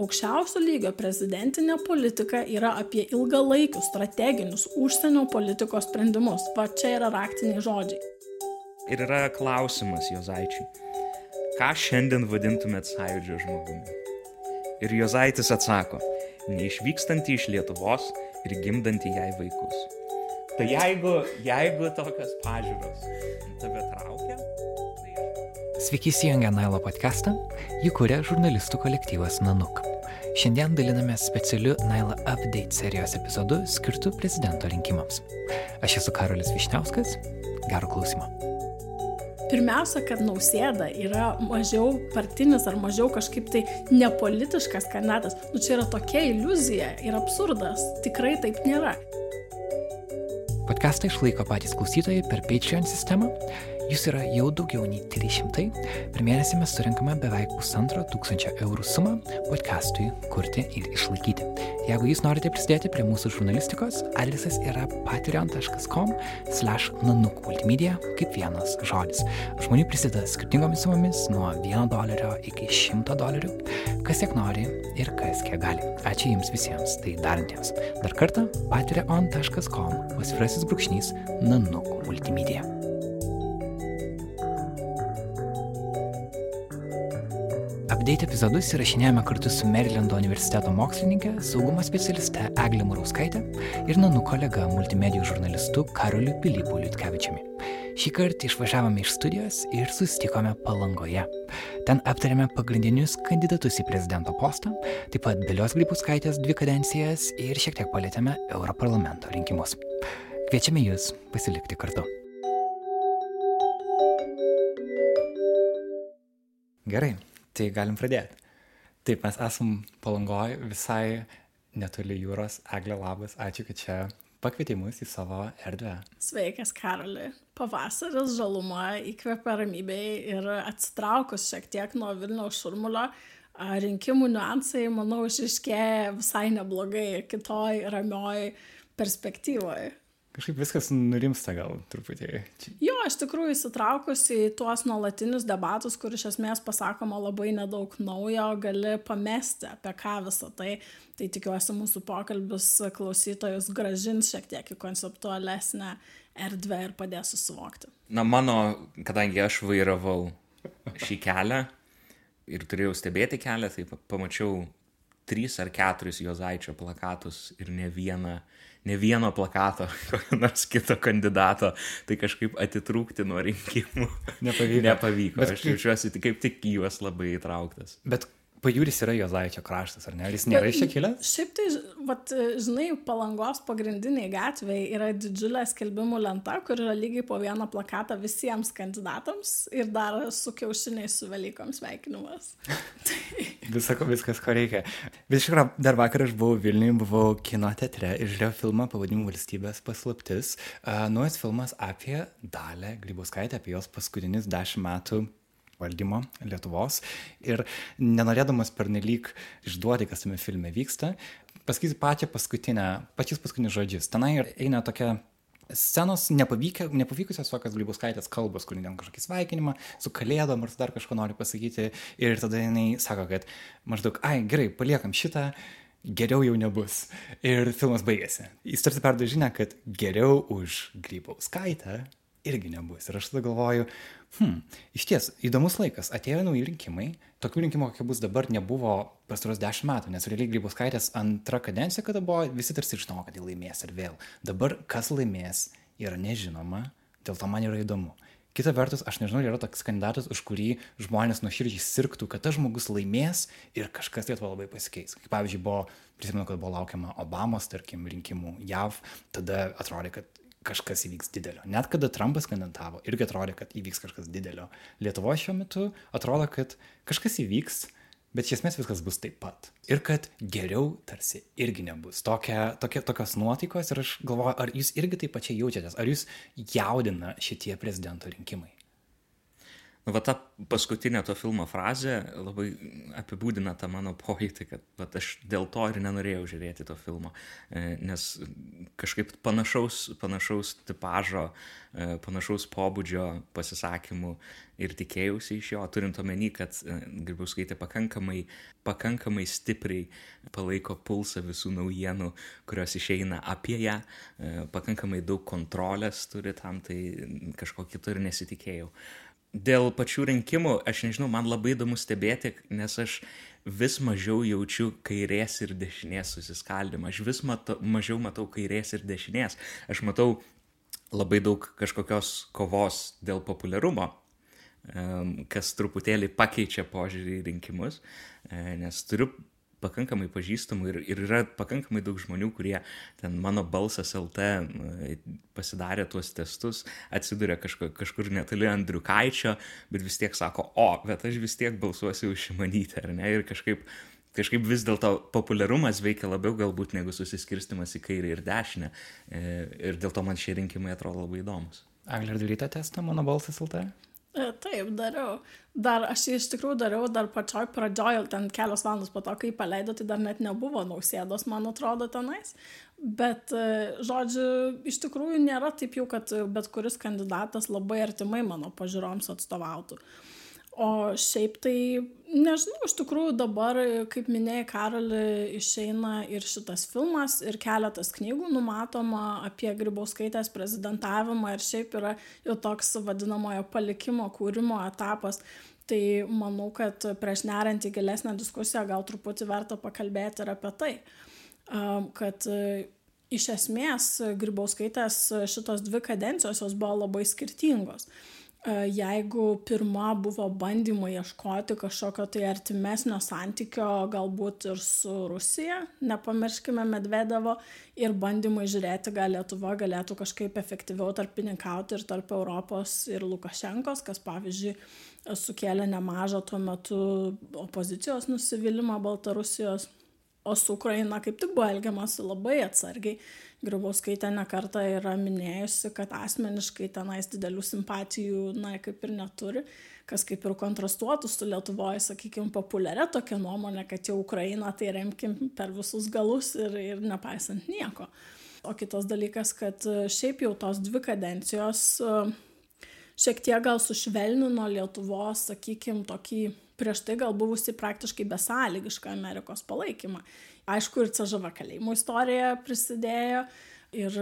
aukščiausio lygio prezidentinė politika yra apie ilgalaikius strateginius užsienio politikos sprendimus. Va čia yra raktiniai žodžiai. Ir yra klausimas Jozaičiui. Ką šiandien vadintumėt sąjūdžio žmogumi? Ir Jozaitis atsako, neišvykstantį iš Lietuvos ir gimdantį jai vaikus. Tai jeigu, jeigu tokios pažiūros tave traukia, Sveiki įsijungę Nailo podcastą, jį kuria žurnalistų kolektyvas Nanuk. Šiandien dalinamės specialiu Nailo Update serijos epizodu skirtu prezidento rinkimams. Aš esu Karolis Višniauskas, gero klausimo. Pirmiausia, kad nausėda yra mažiau partinis ar mažiau kažkaip tai nepolitiškas kandidatas. Nu čia yra tokia iliuzija ir absurdas. Tikrai taip nėra. Podcastą išlaiko patys klausytojai per Patreon sistemą. Jis yra jau daugiau nei 300. Per mėnesį mes surinkame beveik pusantro tūkstančio eurų sumą podcastui kurti ir išlaikyti. Jeigu jūs norite prisidėti prie mūsų žurnalistikos, adresas yra patreon.com slash nanuk multimedia kaip vienas žodis. Žmonių prisideda skirtingomis sumomis nuo 1 dolerio iki 100 dolerių, kas kiek nori ir kas kiek gali. Ačiū jums visiems tai darantiems. Dar kartą patreon.com pasvirasis brūkšnys nanuk multimedia. Update epizodus įrašinėjame kartu su Marylando universiteto mokslininkė, saugumo specialiste Eglė Murauskaitė ir nanų kolega multimedijų žurnalistu Karoliu Pilypu Liutkevičiumi. Šį kartą išvažiavome iš studijos ir susitikome Palangoje. Ten aptarėme pagrindinius kandidatus į prezidento postą, taip pat Dalios Grypuskaitės dvi kadencijas ir šiek tiek palėtėme Europarlamento rinkimus. Kviečiame jūs pasilikti kartu. Gerai, tai galim pradėti. Taip, mes esam palangoj visai netoli jūros. Eglė labas, ačiū, kad čia pakvietei mus į savo erdvę. Sveikas, Karoli. Pavasaris žaluma įkvepia ramybei ir atsitraukus šiek tiek nuo Vilniaus šurmulio, rinkimų niuansai, manau, išriškėja visai neblogai kitoj ramioj perspektyvoje. Kažkaip viskas nurimsta gal truputį. Jo, iš tikrųjų įsitraukus į tuos nuolatinius debatus, kur iš esmės pasakoma labai nedaug naujo, gali pamesti apie ką visą tai. Tai tikiuosi mūsų pokalbis klausytojus gražins šiek tiek į konceptualesnę erdvę ir padės susivokti. na mano, kadangi aš vairavau šį kelią ir turėjau stebėti kelią, tai pa- pamačiau trys ar keturis Jozaičio plakatus ir ne vieną, ne vieno plakato kokio nors kito kandidato, tai kažkaip atitrūkti nuo rinkimų Nepavyko. nepavyko. Bet Aš jaučiuosi kaip tik į juos labai įtrauktas. Bet pajūris yra Jozaičio kraštas, ar ne? Ar jis nėra iš čia kilęs? Šiaip tai, vat, žinai, palangos pagrindiniai gatviai yra didžiulė skelbimų lenta, kur yra lygiai po vieną plakatą visiems kandidatams ir dar su kiaušiniais su Velykoms sveikinimas. Visako, viskas, ko reikia. Bet iš tikrųjų, dar vakar aš buvau Vilniuje, buvau kino teatre ir žiūrėjau filmą pavadinimu Valstybės paslaptis. Uh, naujas filmas apie Dalę Grybauskaitę, apie jos paskutinius dešimt metų valdymo Lietuvos. Ir nenorėdamas pernelyg išduoti, kas tame filme vyksta, pasakysiu pačią paskutinę, pačius paskutinius žodžius. Tenai eina tokia scenos nepavykę, nepavykusios tokios Grybauskaitės kalbos, kur ten kažkokį sveikinimą su kalėdom ar dar kažko nori pasakyti. Ir tada jinai sako, kad maždaug, ai, gerai, paliekam šitą, geriau jau nebus. Ir filmas baigėsi. Jis tarsi perduoda žinę, kad geriau už Grybauskaitę irgi nebus. Ir aš tada galvoju, hm, iš ties, įdomus laikas, atėjo nauji rinkimai, tokių rinkimų, kokie bus dabar, nebuvo pastaros dešimt metų, nes realiai Grybauskaitės antra kadencija, kada buvo, visi tarsi žinojo, kad jį laimės ir vėl. Dabar kas laimės yra nežinoma, dėl to man yra įdomu. Kita vertus, aš nežinau, ar yra toks kandidatas, už kurį žmonės nuoširdžiai sirgtų, kad tas žmogus laimės ir kažkas Lietuva labai pasikeis. Kaip pavyzdžiui, buvo, prisimenu, kad buvo laukiama Obamos, tarkim, rinkimų JAV, tada atrodė, kad kažkas įvyks didelio. Net kada Trumpas kandidavo, irgi atrodė, kad įvyks kažkas didelio. Lietuvo šiuo metu atrodo, kad kažkas įvyks, bet iš esmės viskas bus taip pat. Ir kad geriau tarsi irgi nebus. Tokia, tokia, tokios nuotaikos ir aš galvoju, ar jūs irgi taip pačiai jaučiatės, ar jūs jaudina šitie prezidento rinkimai? Va ta paskutinė to filmo frazė labai apibūdina tą mano pojūtį, kad va, aš dėl to ir nenorėjau žiūrėti to filmo, e, nes kažkaip panašaus, panašaus tipažo, e, panašaus pobūdžio pasisakymų ir tikėjausi iš jo, turint omeny, kad e, Grybauskaitė pakankamai, pakankamai stipriai palaiko pulsą visų naujienų, kurios išeina apie ją, pakankamai daug kontrolės turi tam, tai kažko kito ir nesitikėjau dėl pačių rinkimų, aš nežinau, man labai įdomu stebėti, nes aš vis mažiau jaučiu kairės ir dešinės susiskaldimą. Aš vis matau, mažiau matau kairės ir dešinės. Aš matau labai daug kažkokios kovos dėl populiarumo, kas truputėlį pakeičia požiūrį į rinkimus, e, nes turiu pakankamai pažįstamų ir, ir yra pakankamai daug žmonių, kurie ten mano balsas LT pasidarė tuos testus, atsiduria kažkur, kažkur netoli Andriukaičio, bet vis tiek sako, o, bet aš vis tiek balsuosiu už šimanytę, ar ne? Ir kažkaip, kažkaip vis dėlto populiarumas veikia labiau galbūt negu susiskirstimas į kairę ir dešinę. E, ir dėl to man šie rinkimai atrodo labai įdomus. Aglė, ar daryte testą mano balsas LT? E, taip, dariau. Dar aš jį iš tikrųjų dariau dar pačioj pradžioj, ten kelios valandos po to, kai paleido, tai dar net nebuvo nausėdos, man atrodo, tenais. Bet, e, žodžiu, iš tikrųjų nėra taip jau, kad bet kuris kandidatas labai artimai mano pažiūroms atstovautų. O šiaip tai, nežinau, iš tikrųjų dabar, kaip minėjai, Karali, išeina ir šitas filmas, ir keletas knygų numatoma apie Grybauskaitės prezidentavimą, ir šiaip yra jau toks vadinamojo palikimo kūrimo etapas. Tai manau, kad prieš nerant į gilesnę diskusiją gal truputį verta pakalbėti ir apie tai, kad iš esmės Grybauskaitės šitos dvi kadencijos jos buvo labai skirtingos. E, jeigu pirma buvo bandymai ieškoti kažkokio tai artimesnio santykio galbūt ir su Rusija, nepamirškime Medvedevo, ir bandymai žiūrėti, gal Lietuva galėtų kažkaip efektyviau tarpininkauti ir tarp Europos ir Lukašenkos, kas pavyzdžiui sukėlė nemažą tuo metu opozicijos nusivylimą Baltarusijos, o su Ukraina kaip tik buvo elgiamasi labai atsargiai grybauskaitė ne kartą yra minėjusi kad asmeniškai tenais didelių simpatijų na kaip ir neturi. Kas kaip ir kontrastuotų su lietuvoj sakykim populiaria tokia nuomone kad jau ukrainą tai remkim per visus galus ir ir nepaisant nieko. O kitas dalykas kad šiaip jau tos dvi kadencijos šiek tiek gal sušvelnino lietuvos sakykim tokį prieš tai gal buvusį praktiškai besąlygišką amerikos palaikymą. Aišku ir cžv kalėjimų istorija prisidėjo ir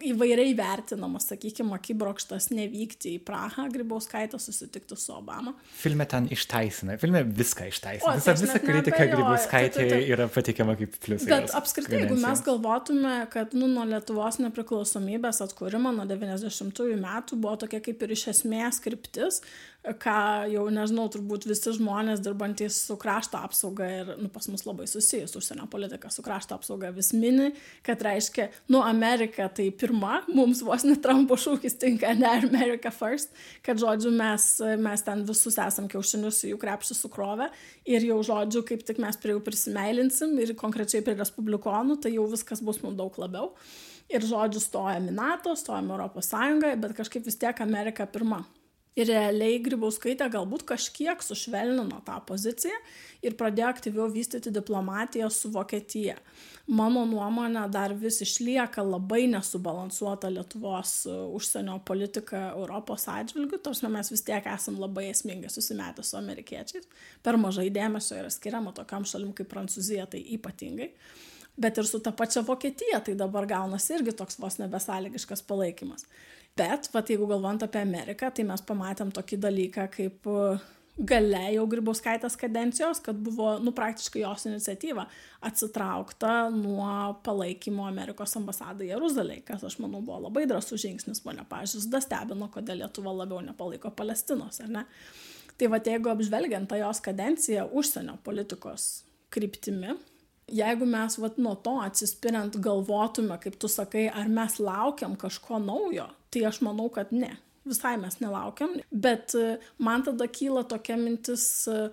įvairiai vertinamas, sakykime, akibrokštas nevykti į Prahą, Grybauskaitę susitikti su Obama. Filme ten išteisina, filme viską išteisina. Visa, visa kritika Grybauskaitė yra pateikiama kaip pliusas. Bet apskritai, jeigu mes galvotume, kad nu, nuo Lietuvos nepriklausomybės atkūrimo nuo 90-ųjų metų buvo tokia kaip ir iš esmės kryptis, ką jau nežinau, turbūt visi žmonės dirbantys su krašto apsauga ir nu, pas mus labai susijus užsienio politika su krašto apsauga vis mini, kad reiškia, nu, Amerika tai pirma, mums vos net Trumpo šūkis tinka, ne America first, kad žodžiu mes, mes ten visus esam kiaušinius į jų krepšį sukrovę ir jau žodžiu, kaip tik mes prie jų prisimeilinsim ir konkrečiai prie respublikonų, tai jau viskas bus mums daug labiau. Ir žodžiu, stojame į NATO, stojame Europos Sąjungą, bet kažkaip vis tiek Amerika pirma. Ir realiai Grybauskaitė galbūt kažkiek sušvelnino tą poziciją ir pradėjo aktyviau vystyti diplomatiją su Vokietija. Mano nuomonė dar vis išlieka labai nesubalansuota Lietuvos e, užsienio politika Europos atžvilgių, tos mes vis tiek esam labai esmingai susimetę su amerikiečiais. Per mažai dėmesio yra skiriama tokiam šalim kaip Prancūzija, tai ypatingai. Bet ir su ta pačia Vokietija, tai dabar gaunasi irgi toks vos nebesąlygiškas palaikymas. Bet, va, jeigu galvant apie Ameriką, tai mes pamatėm tokį dalyką kaip e, gale jau Grybauskaitės kadencijos, kad buvo, nu, praktiškai jos iniciatyva atsitraukta nuo palaikymo Amerikos ambasadai Jeruzalėje, kas, aš manau, buvo labai drąsus žingsnis, mane, pažiūrėjus, stebino, kodėl Lietuva labiau nepalaiko Palestinos, ar ne? Tai va, jeigu apžvelgiant tą jos kadenciją užsienio politikos kryptimi, jeigu mes vat nuo to atsispiriant galvotume, kaip tu sakai, ar mes laukiam kažko naujo, tai aš manau, kad ne. Visai mes nelaukiam. Bet e, man tada kyla tokia mintis, e,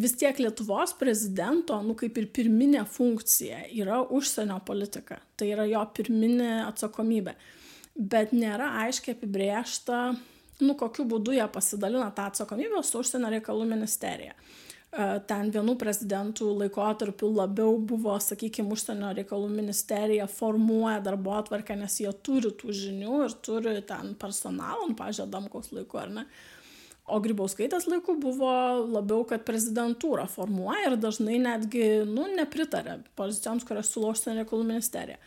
vis tiek Lietuvos prezidento, nu kaip ir pirminė funkcija yra užsienio politika. Tai yra jo pirminė atsakomybė. Bet nėra aiškiai apibriešta nu, kokiu būdu jie pasidalina tą atsakomybę su užsienio reikalų ministerija. E, ten vienų prezidentų laikotarpiu labiau buvo, sakykime, užsienio reikalų ministerija formuoja darbo atvarkę, nes jie turi tų žinių ir turi ten personalą, nu, pažiūrėjau, Damkaus laiku, ar ne. O Grybauskaitės laiku buvo labiau, kad prezidentūra formuoja ir dažnai netgi, nu, nepritarė pozicijoms, kurias siūlo užsienio reikalų ministerija.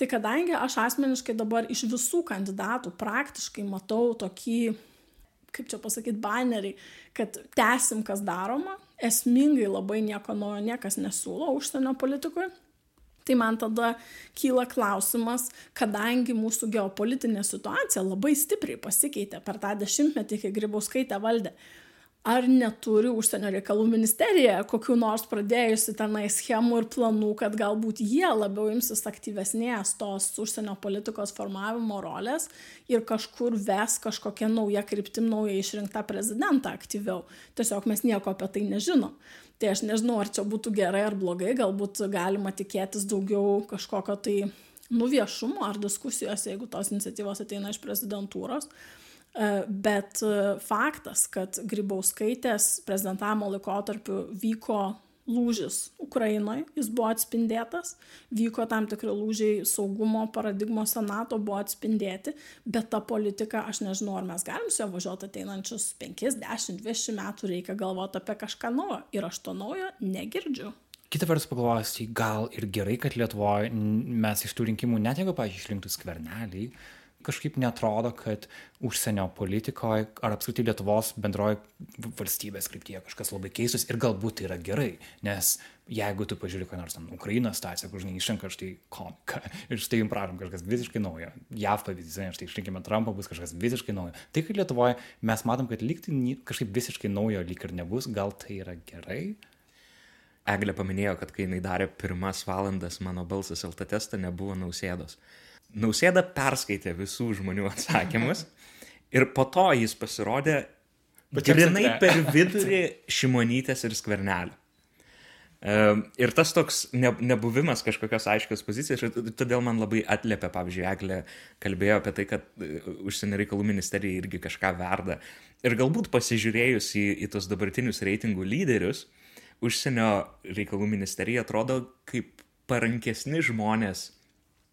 Tai kadangi aš asmeniškai dabar iš visų kandidatų praktiškai matau tokį, kaip čia pasakyti, banerį, kad tęsim, kas daroma, esmingai labai nieko naujo niekas nesiūlo užsienio politikoje. Tai man tada kyla klausimas, kadangi mūsų geopolitinė situacija labai stipriai pasikeitė per tą dešimtmetį, kai Grybauskaitė valdė, ar neturi užsienio reikalų ministerija kokių nors pradėjusi tenai schemų ir planų, kad galbūt jie labiau imsis aktyvesnės tos užsienio politikos formavimo rolės ir kažkur ves kažkokia nauja kryptim nauja išrinktą prezidentą aktyviau. Tiesiog mes nieko apie tai nežinom. Tai aš nežinau, ar čia būtų gerai ar blogai, galbūt galima tikėtis daugiau kažkokio tai nuviešumo ar diskusijos, jeigu tos iniciatyvos ateina iš prezidentūros. E, bet e, faktas, kad Grybauskaitės prezidentavimo laikotarpiu vyko lūžis Ukrainoje, jis buvo atspindėtas, vyko tam tikri lūžiai saugumo paradigmos senato buvo atspindėti, bet ta politika, aš nežinau, ar mes galim su ja važiuoti ateinančius 5, 10, 20 metų, reikia galvoti apie kažką naujo ir aš to naujo negirdžiu. Kita vertus pagalvojus, gal ir gerai, kad Lietuvoje mes iš tų rinkimų, net jeigu, pažiūrėjau, išrinktų skvernelį, kažkaip netrodo, kad užsienio politikoje ar apskritai Lietuvos bendroji valstybės kryptyje kažkas labai keistus ir galbūt tai yra gerai, nes jeigu tu pažiūrė, ką nors ten Ukrainos situaciją, kur žinai išrenka štai komiką ir štai jums prašom kažkas visiškai naujo, JAV pavyzdys, štai išrinkime Trumpą, bus kažkas visiškai naujo. Tai, kad Lietuvoje mes matom, kad likti kažkaip visiškai naujo lyg ir nebus, gal tai yra gerai? Eglė paminėjo, kad kai jinai darė pirmas valandas mano balsas LT testą, nebuvo nausėdos. Nausėda perskaitė visų žmonių atsakymus ir po to jis pasirodė grinai per vidurį šimonytės ir skvernelio. Ir tas toks ne, nebuvimas kažkokios aiškios pozicijos, todėl man labai atlėpė, pavyzdžiui, Eglė kalbėjo apie tai, kad uh, užsienio reikalų ministerija irgi kažką verda. Ir galbūt pasižiūrėjus į, į tos dabartinius reitingų lyderius, užsienio reikalų ministerija atrodo kaip parankesni žmonės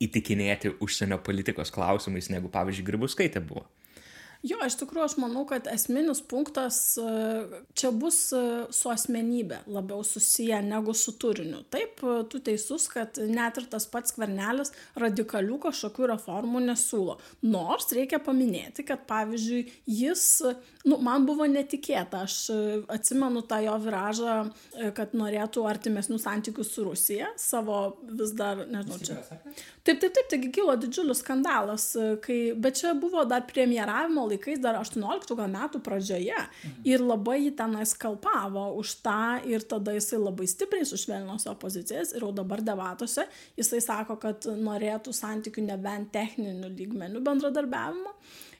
įtikinėti užsienio politikos klausimais, negu, pavyzdžiui, Grybauskaitė buvo. Jo, iš tikrųjų, aš manau, kad esminis punktas e, čia bus e, su asmenybė labiau susiję negu su turiniu. Taip, e, tu teisus, kad net ir tas pats kvernelis radikalių kažkokių reformų nesiūlo. Nors reikia paminėti, kad pavyzdžiui, jis, nu, man buvo netikėta, aš atsimenu tą jo viražą, kad norėtų artimesnių santykių su Rusija, savo vis dar, nežinau, čia. Taip, taip, taip, taigi kilo didžiulis skandalas, kai, bet čia buvo dar premjeravimo laikais, dar 18 gal metų pradžioje. Mhm. Ir labai jį tenais kalpavo už tą ir tada jisai labai stipriai sušvelnino savo pozicijas ir jau dabar debatuose jisai sako, kad norėtų santykių nebent techninių lygmenių bendradarbiavimo.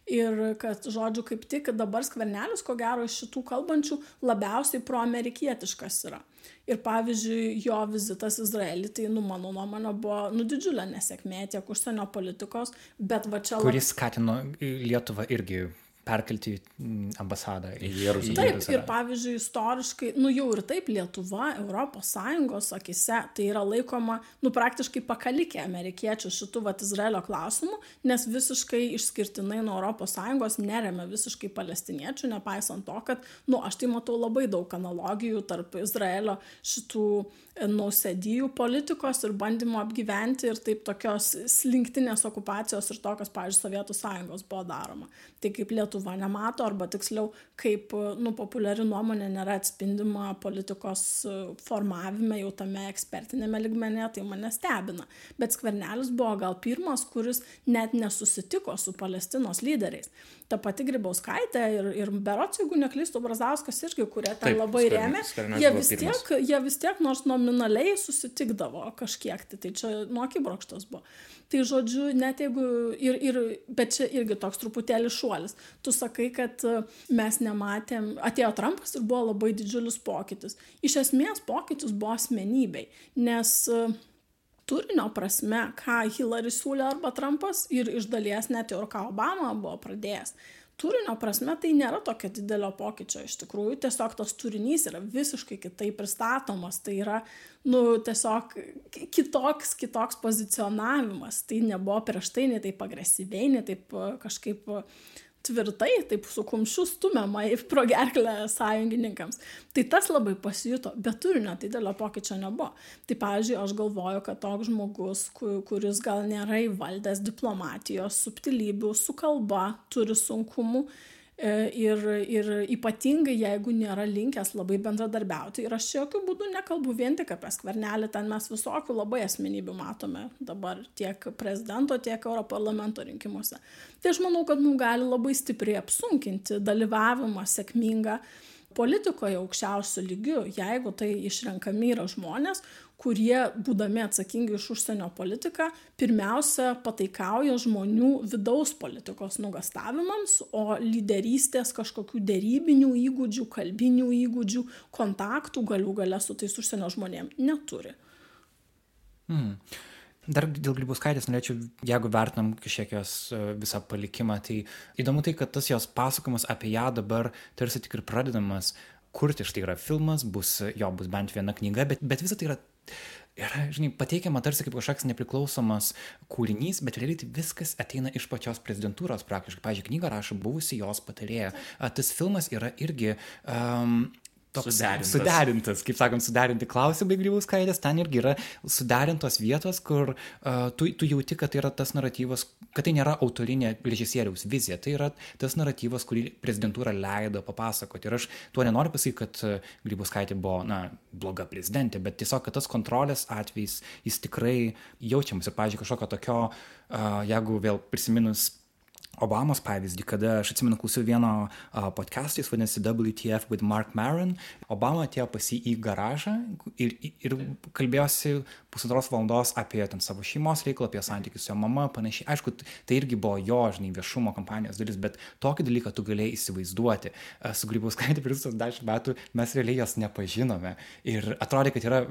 Ir kad, žodžiu, kaip tik dabar skvernelis, ko gero, iš šitų kalbančių labiausiai proamerikietiškas yra. Ir pavyzdžiui, jo vizitas Izraelį, tai, nu, mano nuomonė, buvo, nu, didžiulė nesėkmė tiek užsienio politikos, bet va čia... Kuris skatino Lietuvą irgi perkelti ambasadą į Jeruzalę. Taip, ir pavyzdžiui, istoriškai, nu jau ir taip Lietuva, ES akise, tai yra laikoma, nu praktiškai pakalikė amerikiečių šitų vat Izraelio klausimų, nes visiškai išskirtinai nuo ES neremia visiškai palestiniečių, nepaisant to, kad, nu aš tai matau labai daug analogijų tarp Izraelio šitų nausėdijų politikos ir bandymo apgyventi ir taip tokios slinktinės okupacijos ir to, kas, pavyzdžiui, Sovietų sąjungos buvo daroma. Tai kaip Lietuva nemato, arba tiksliau, kaip nu, populiari nuomonė nėra atspindima politikos formavime jau tame ekspertinėme ligmenė, tai mane stebina. Bet Skvernelis buvo gal pirmas, kuris net nesusitiko su Palestinos lyderiais ta pati Grybauskaitė ir, ir Berots, jeigu neklystu, Brazauskas irgi, kurie ten Taip, labai rėmė, jie vis, tiek, jie vis tiek nors nominaliai susitikdavo kažkiek, tai, tai čia nuo akibrokštas buvo. Tai žodžiu, net jeigu ir, ir, bet čia irgi toks truputėlį šuolis. Tu sakai, kad mes nematėm, atėjo Trumpas ir buvo labai didžiulis pokytis. Iš esmės pokytis buvo asmenybei, nes turinio prasme, ką Hillary siūlė arba Trumpas ir iš dalies net ir ką Obama buvo pradėjęs. turinio prasme tai nėra tokio didelio pokyčio iš tikrųjų tiesiog tas turinys yra visiškai kitaip pristatomas tai yra nu tiesiog kitoks kitoks pozicionavimas tai nebuvo prieš tai nei taip agresyviai nei taip kažkaip tvirtai, taip su kumščiu stumiama į pro gerklę sąjungininkams. Tai tas labai pasijuto, bet turinio didelio pokyčio nebuvo. Tai, pavyzdžiui, aš galvoju, kad toks žmogus, kuris gal nėra įvaldęs diplomatijos subtilybių, su kalba turi sunkumų, ir, ir ypatingai jeigu nėra linkęs labai bendradarbiauti. Ir aš jokių būdų nekalbu vien tik apie skvernelį, ten mes visokių labai asmenybių matome dabar tiek prezidento, tiek Europarlamento rinkimuose. Tai aš manau, kad mums gali labai stipriai apsunkinti dalyvavimą sėkmingą politikoje aukščiausiu lygiu, jeigu tai išrenkami yra žmonės, kurie, būdami atsakingi už užsienio politiką, pirmiausia pataikauja žmonių vidaus politikos nugastavimams, o lyderystės kažkokių dėrybinių įgūdžių, kalbinių įgūdžių, kontaktų galių gale su tais užsienio žmonėmis neturi. Hmm. Dar dėl Grybauskaitės norėčiau, jeigu vertinam kažkokios e, visą palikimą, tai įdomu tai, kad tas jos pasakojimas apie ją dabar tarsi tik ir pradedamas kurti, štai yra filmas, bus, jo bus bent viena knyga, bet, bet visa tai yra yra, žinai, pateikiama tarsi kaip kažkoks nepriklausomas kūrinys, bet realiai tai viskas ateina iš pačios prezidentūros praktiškai. Pavyzdžiui, knygą rašo buvusi jos patarėja. Tas filmas yra irgi um, toks suderintas. suderintas, kaip sakant, suderinti klausimai Grybauskaitės, ten irgi yra suderintos vietos, kur uh, tu, tu jauti, kad tai yra tas naratyvas, kad tai nėra autorinė režisieriaus vizija, tai yra tas naratyvas, kurį prezidentūra leido papasakoti. Ir aš tuo nenoriu pasakyti, kad Grybauskaitė buvo, na, bloga prezidentė, bet tiesiog, kad tas kontrolės atvejs, jis tikrai jaučiamas. Ir, pavyzdžiui, kažkokio tokio, uh, jeigu vėl prisiminus Obamos pavyzdį, kada aš atsimenu, klausiau vieno podcast'o, jis vadinasi WTF with Mark Maron. Obama atėjo pas jį į garažą ir, ir kalbėjosi pusantros valandos apie ten savo šeimos reikalą, apie santykius su jo mama, panašiai. Aišku, tai irgi buvo jo, žinai, viešumo kampanijos dalis, bet tokį dalyką tu galėjai įsivaizduoti. Su Grybauskaitė prieš tos dešimt metų mes realiai jos nepažinome. Ir atrodė, kad yra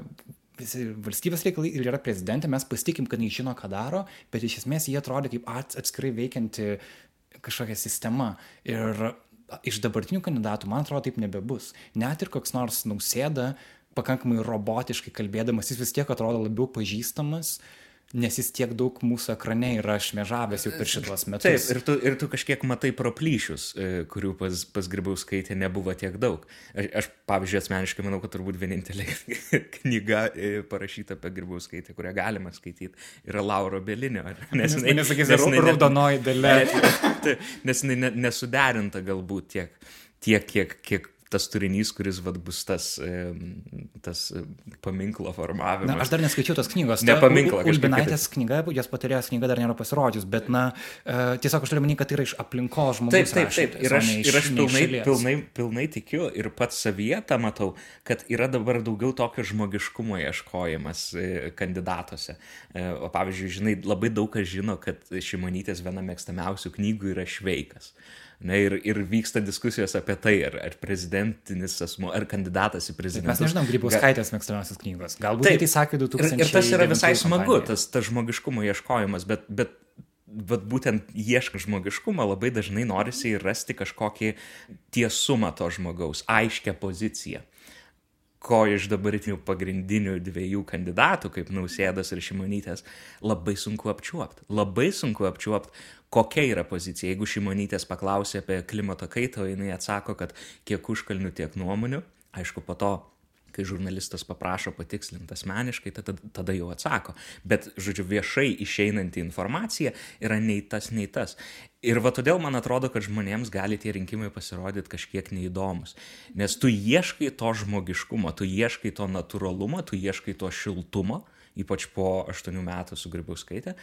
visi valstybės reikalai ir yra prezidentė, mes pasitikim, kad jis žino, ką daro, bet iš esmės jie atrodo kaip atskirai veikianti kažkokia sistema. Ir iš dabartinių kandidatų, man atrodo, taip nebebus. Net ir koks nors nausėda, pakankamai robotiškai kalbėdamas, jis vis tiek atrodo labiau pažįstamas. Uh, nes jis tiek daug mūsų ekrane yra šmėžavęs jau per šitos metus. Taip, ir tu, ir tu kažkiek matai proplyšius, e, kurių pas, pas Grybauskaitė nebuvo tiek daug. Aš, aš, pavyzdžiui, asmeniškai manau, kad turbūt vienintelė knyga e, parašyta apie Grybauskaitę, kurią galima skaityti, yra Lauro Belinio. Nes jinai nesakys, nes jinai raudonoji dalė. Nes jinai nesuderinta galbūt tiek, tiek kiek, kiek tas turinys, kuris vat, bus tas, tas paminklo formavimas. Na, aš dar neskaičiau tos knygos. Ne paminklo. Ulbinaitės knyga, jos patarėjos knyga dar nėra pasirodžius, bet, na, e, tiesiog aš turiu manyti, kad tai yra iš aplinkos žmogaus. Taip, taip, taip. Ir aš, iš, ir aš pilnai, pilnai, pilnai tikiu ir pats savyje tą matau, kad yra dabar daugiau tokio žmogiškumo ieškojimas e, kandidatuose. E, o pavyzdžiui, žinai, labai daug kas žino, kad Šimonytės viena mėgstamiausių knygų yra Šveikas. Na ir, ir vyksta diskusijos apie tai, ar, ar prezidentinis asmo, ar kandidatas į prezidentą. Mes nežinom, Grybauskaitės mėgstamiausias knygos. Galbūt Taip, tai sakė 2000. Ir, ir tas yra visai smagu, tas, tas žmogiškumo ieškojimas, bet, bet vat būtent ieškant žmogiškumo labai dažnai norisi ir rasti kažkokį tiesumą to žmogaus, aiškę poziciją ko iš dabartinių pagrindinių dviejų kandidatų, kaip Nausėdas ir Šimonytės, labai sunku apčiuopti. Labai sunku apčiuopti, kokia yra pozicija. Jeigu Šimonytės paklausė apie klimato kaitą, jinai atsako, kad kiek užkalnių, tiek nuomonių. Aišku, po to kai žurnalistas paprašo patikslinti asmeniškai, tada, tada jau atsako. Bet, žodžiu, viešai išeinanti informacija yra nei tas, nei tas. Ir va todėl man atrodo, kad žmonėms gali tie rinkimai pasirodyti kažkiek neįdomus. Nes tu ieškai to žmogiškumo, tu ieškai to natūralumo, tu ieškai to šiltumo, ypač po aštuonių metų su Grybauskaitė.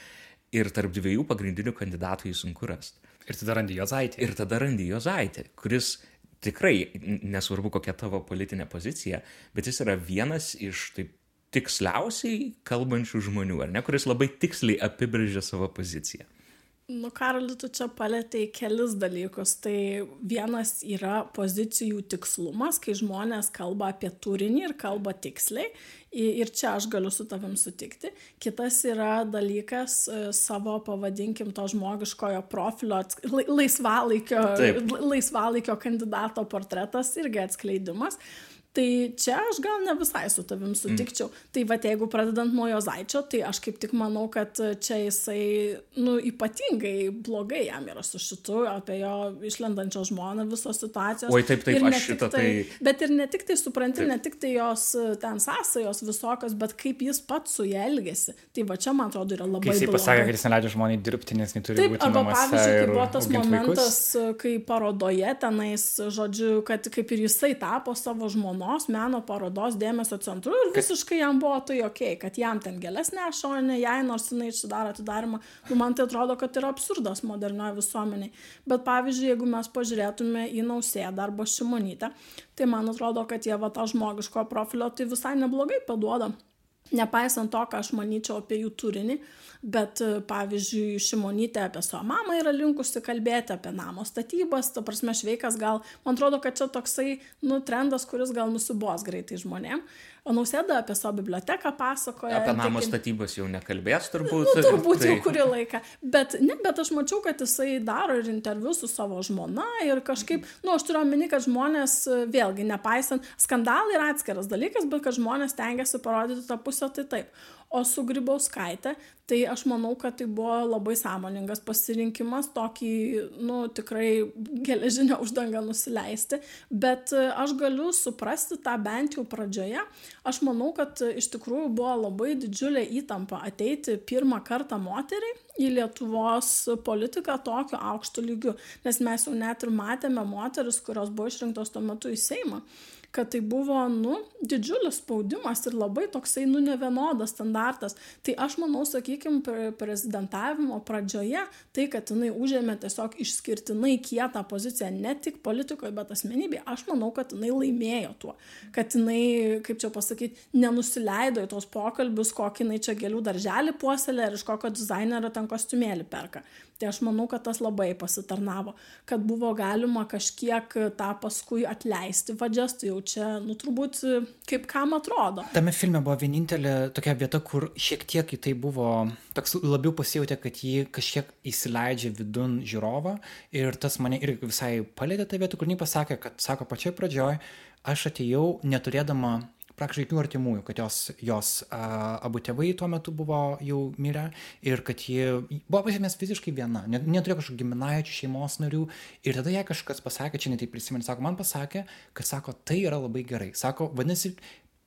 Ir tarp dviejų pagrindinių kandidatų jį sunku rasti. Ir tada randi Jozaitį. Ir tada randi Jozaitį, kuris tikrai nesvarbu kokia tavo politinė pozicija, bet jis yra vienas iš taip tiksliausiai kalbančių žmonių, ar ne, kuris labai tiksliai apibrėžia savo poziciją. Nu, Karoli, tu čia palėtėjai kelis dalykus. Tai vienas yra pozicijų tikslumas, kai žmonės kalba apie turinį ir kalba tiksliai. Ir čia aš galiu su tavim sutikti. Kitas yra dalykas e, savo, pavadinkim, to žmogiškojo profilio, laisvalaikio, laisvalaikio kandidato portretas irgi atskleidimas. Tai čia aš gal ne visai su tavim mm. sutikčiau. Tai va, jeigu pradedant nuo Jozaičio, tai aš kaip tik manau, kad čia jisai, nu, ypatingai blogai jam yra su šitu, apie jo išlendančio žmoną visos situacijos. Oi, taip, taip, aš šitą tai... tai... Bet ir ne tik tai supranti, taip. ne tik tai jos ten sąsajos visokios, bet kaip jis pats su ja elgesi. Tai va, čia, man atrodo, yra labai... Kai jisai blogai. pasakė, kad jis neleidžia žmoniai dirbti, nes neturi taip, būti arba pavyzdžiui, kai buvo tas momentas, vaikus. kai parodoje tenais, žodžiu, kad kaip ir jisai tapo savo žmoną vienos meno parodos dėmesio centru ir visiškai jam buvo tai ok, kad jam ten gėlės neša, o ne jai, nors jinai sudaro atidarimą. Nu, man tai atrodo, kad yra absurdas modernioje visuomeniai. Bet pavyzdžiui, jeigu mes pažiūrėtume į Nausėdą arba Šimonytę, tai man atrodo, kad jie va tą žmogiško profilio tai visai neblogai paduoda. Nepaisant to, ką aš manyčiau apie jų turinį, bet pavyzdžiui, Šimonytė apie savo mamą yra linkusi kalbėti, apie namo statybas, ta prasme, šveikas gal, man atrodo, kad čia toksai, nu, trendas, kuris gal nusibos greitai žmonėm. O nausėda apie savo biblioteką pasakoja. Apie namo tai, statybas jau nekalbės turbūt. Nu, turbūt tai... jau kurį laiką. Bet, ne, bet aš mačiau, kad jisai daro ir interviu su savo žmona ir kažkaip, nu, aš turiu omeny, kad žmonės, vėlgi, nepaisant, skandalai yra atskiras dalykas, bet kad žmonės tengiasi parodyti tą pusę, tai taip. O su Grybauskaitė, tai aš manau, kad tai buvo labai sąmoningas pasirinkimas, tokį, nu, tikrai geležinę uždangą nusileisti, bet aš galiu suprasti tą bent jau pradžioje. Aš manau, kad iš tikrųjų buvo labai didžiulė įtampa ateiti pirmą kartą moteriai į Lietuvos politiką tokiu aukštu lygiu, nes mes jau net ir matėme moteris, kurios buvo išrinktos tuo metu į Seimą kad tai buvo, nu, didžiulis spaudimas ir labai toksai, nu, nevienodas standartas. Tai aš manau, sakykime, prezidentavimo pradžioje, tai, kad jinai užėmė tiesiog išskirtinai kietą poziciją ne tik politikoje, bet asmenybėje, aš manau, kad jinai laimėjo tuo. Kad jinai, kaip čia pasakyti, nenusileido į tos pokalbius, kokį jinai čia gėlių darželį puoselė ir iš kokio dizainerio ten kostiumėlį perka. Tai aš manau, kad tas labai pasitarnavo, kad buvo galima kažkiek tą paskui atleisti vadžias, tai jau čia, nu turbūt, kaip kam atrodo. Tame filme buvo vienintelė tokia vieta, kur šiek tiek į tai buvo, toks labiau pasijutė, kad jį kažkiek įsileidžia vidun žiūrovą ir tas mane irgi visai palėdė tą vietą, kur jį pasakė, kad, sako, pačioj pradžioj aš atėjau neturėdama praktiškai jokių artimųjų, kad jos, jos a, abu tėvai tuo metu buvo jau mirę ir kad ji buvo pasimės fiziškai viena, net, neturėjo kažkokių giminaičių, šeimos narių ir tada jai kažkas pasakė, čia netai prisimenu, sako, man pasakė, kad sako, tai yra labai gerai. Sako, vadinasi,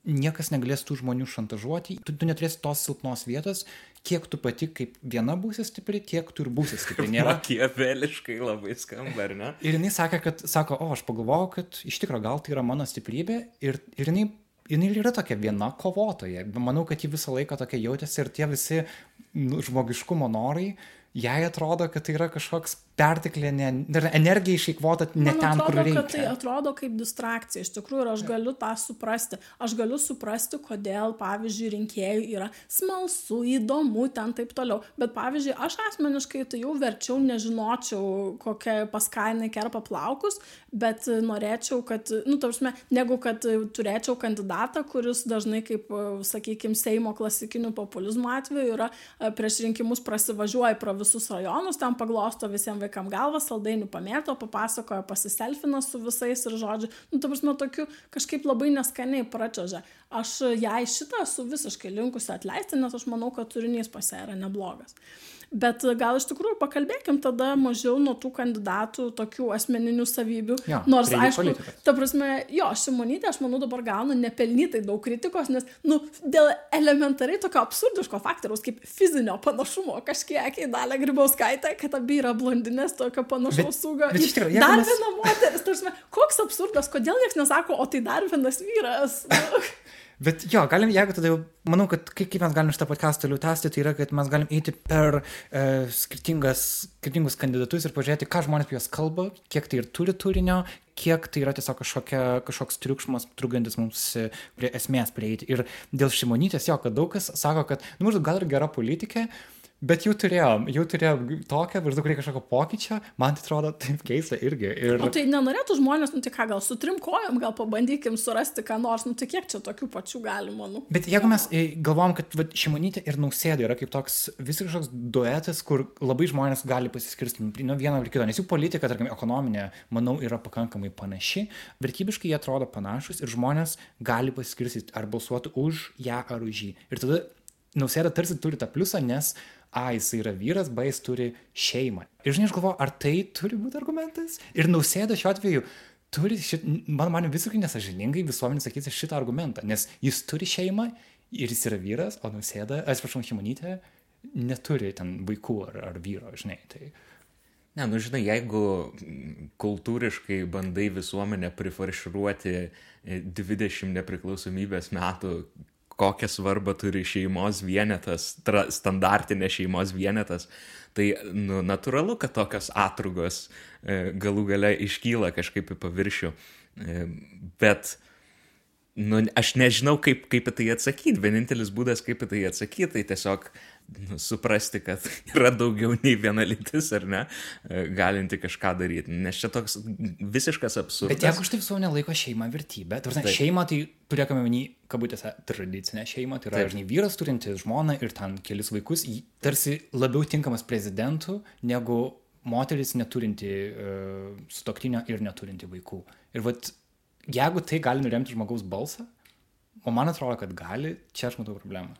niekas negalės tų žmonių šantažuoti, tu, tu neturėsi tos silpnos vietos, kiek tu pati kaip viena būsi stipri, tiek tu ir būsi stipri. Nėra. Kieveliškai labai skamba, ar ne? Ir jinai sakė, kad, sako, o aš pagalvojau, kad iš tikrųjų gal tai yra mano stiprybė ir, ir jinai jinai yra tokia viena kovotoja. Manau, kad ji visą laiką tokia jautėsi ir tie visi nu, žmogiškumo norai, jai atrodo, kad tai yra kažkoks perteklinė energija išeikvota ne Man ten, atrodo, kur reikia. Tai atrodo kaip distrakcija, iš tikrųjų, ir aš galiu tą suprasti. Aš galiu suprasti, kodėl, pavyzdžiui, rinkėjų yra smalsu, įdomu, ten taip toliau. Bet, pavyzdžiui, aš asmeniškai tai jau verčiau nežinočiau, kokia paskainai kerpa plaukus, bet norėčiau, kad, nu, tarsi, negu kad turėčiau kandidatą, kuris dažnai, kaip, sakykime, Seimo klasikinių populizmų atveju yra prieš rinkimus prasivažiuoja pro visus rajonus, ten paglosto visiems vaikam galvą, saldainių pamėto, papasakojo, pasiselfina su visais ir žodžiu, nu, ta prasme, tokiu kažkaip labai neskaniai pračiažė. Aš jai šitą esu visiškai linkusi atleisti, nes aš manau, kad turinys pasė yra neblogas. Bet gal iš tikrųjų pakalbėkim tada mažiau nuo tų kandidatų tokių asmeninių savybių. Jo, Nors, aišku, politikas. ta prasme, jo, Šimonytė, aš manau, dabar gauna nepelnytai daug kritikos, nes, nu, dėl elementariai tokio absurdiško faktoriaus kaip fizinio panašumo kažkiek į dalę gribauskaitę, kad abi yra blondinės tokio panašaus tikrųjų, dar mes... viena moteris, tarsi, koks absurdas, kodėl niekas nesako, o tai dar vienas vyras. Bet jo, galim, jeigu tada jau, manau, kad kaip, kaip mes galim šitą podcastą toliau tęsti, tai yra, kad mes galim eiti per e, skirtingus kandidatus ir pažiūrėti, ką žmonės apie juos kalba, kiek tai ir turi turinio, kiek tai yra tiesiog kažkokia, kažkoks triukšmas, trukdantis mums prie esmės prieiti. Ir dėl šimonytės jo, kad daug kas sako, kad, nu, gal ir gera politikė, Bet jau turėjom, jau turėjom tokią, maždaug reikia kažkokio pokyčio, man tai atrodo taip keista irgi. Ir... O tai nenorėtų žmonės, nu tai ką, gal su trim kojom, gal pabandykim surasti ką nors, nu tai kiek čia tokių pačių galima, nu. Bet jeigu mes e, galvojam, kad va, Šimonytė ir Nausėda yra kaip toks visiškai kažkoks duetas, kur labai žmonės gali pasiskirsti nuo vieno ir kito, nes jų politika, tarkim, ekonominė, manau, yra pakankamai panaši, vertybiškai jie atrodo panašus ir žmonės gali pasiskirsti ar balsuoti už ją ar už jį. Ir tada Nausėda tarsi turi tą pliusą, nes A, jis yra vyras, B, jis turi šeimą. Ir žinai, aš galvoju, ar tai turi būti argumentas? Ir nausėda šiuo atveju turi, šit, man man visiškai nesažiningai visuomenė sakyti šitą argumentą, nes jis turi šeimą ir jis yra vyras, o nausėda, atsiprašau, šeimonytė, neturi ten vaikų ar, ar vyro, žinai. Tai... Ne, nu žinai, jeigu kultūriškai bandai visuomenę prifarširuoti 20 nepriklausomybės metų kokią svarbą turi šeimos vienetas, tra, standartinė šeimos vienetas, tai nu, natūralu, kad tokios atrugos e, galų gale iškyla kažkaip į paviršių. E, bet nu, aš nežinau, kaip, kaip į tai atsakyti. Vienintelis būdas, kaip į tai atsakyti, tai tiesiog suprasti, kad yra daugiau nei viena lytis, ar ne, e, galinti kažką daryti. Nes čia toks visiškas absurdas. Bet jeigu štai visuomenė laiko šeimą vertybę, tai šeima tai turėkime menį, kabutėse, tradicinę šeimą, tai yra, žinai, vyras turintis žmoną ir ten kelis vaikus, tarsi labiau tinkamas prezidentų negu moteris neturinti uh, stoktinio ir neturinti vaikų. Ir vat, jeigu tai gali nuremti žmogaus balsą, o man atrodo, kad gali, čia aš matau problemą.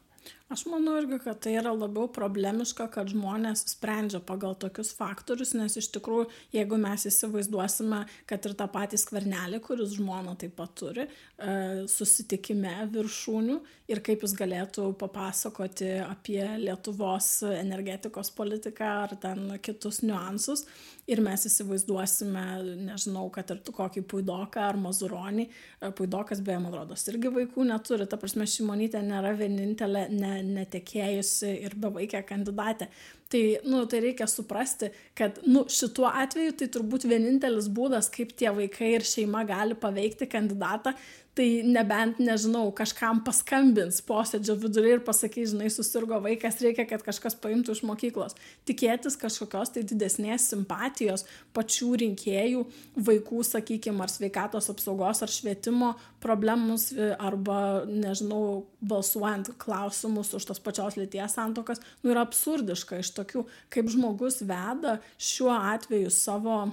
Aš manau irgi, kad tai yra labiau problemiška, kad žmonės sprendžia pagal tokius faktorius, nes iš tikrųjų, jeigu mes įsivaizduosime, kad ir tą patį skvernelį, kuris žmona taip pat turi, e, susitikime viršūnių ir kaip jis galėtų papasakoti apie Lietuvos energetikos politiką ar ten kitus niuansus, ir mes įsivaizduosime, nežinau, kad ir kokį puidoką ar mazuronį, e, puidokas beje, man rodos, irgi vaikų neturi, ta prasme, šimonytė nėra vienintelė ne, netekėjusi ir bevaikė kandidatė. Tai, nu, tai reikia suprasti, kad nu, šituo atveju tai turbūt vienintelis būdas, kaip tie vaikai ir šeima gali paveikti kandidatą, tai nebent, nežinau, kažkam paskambins posėdžio vidury ir pasakys, žinai, susirgo vaikas, reikia, kad kažkas paimtų iš mokyklos. Tikėtis kažkokios tai didesnės simpatijos pačių rinkėjų, vaikų, sakykime, ar sveikatos apsaugos, ar švietimo problemus, arba, nežinau, balsuojant klausimus už tos pačios lyties santokas, nu yra absurdiška iš tokių, kaip žmogus veda šiuo atveju savo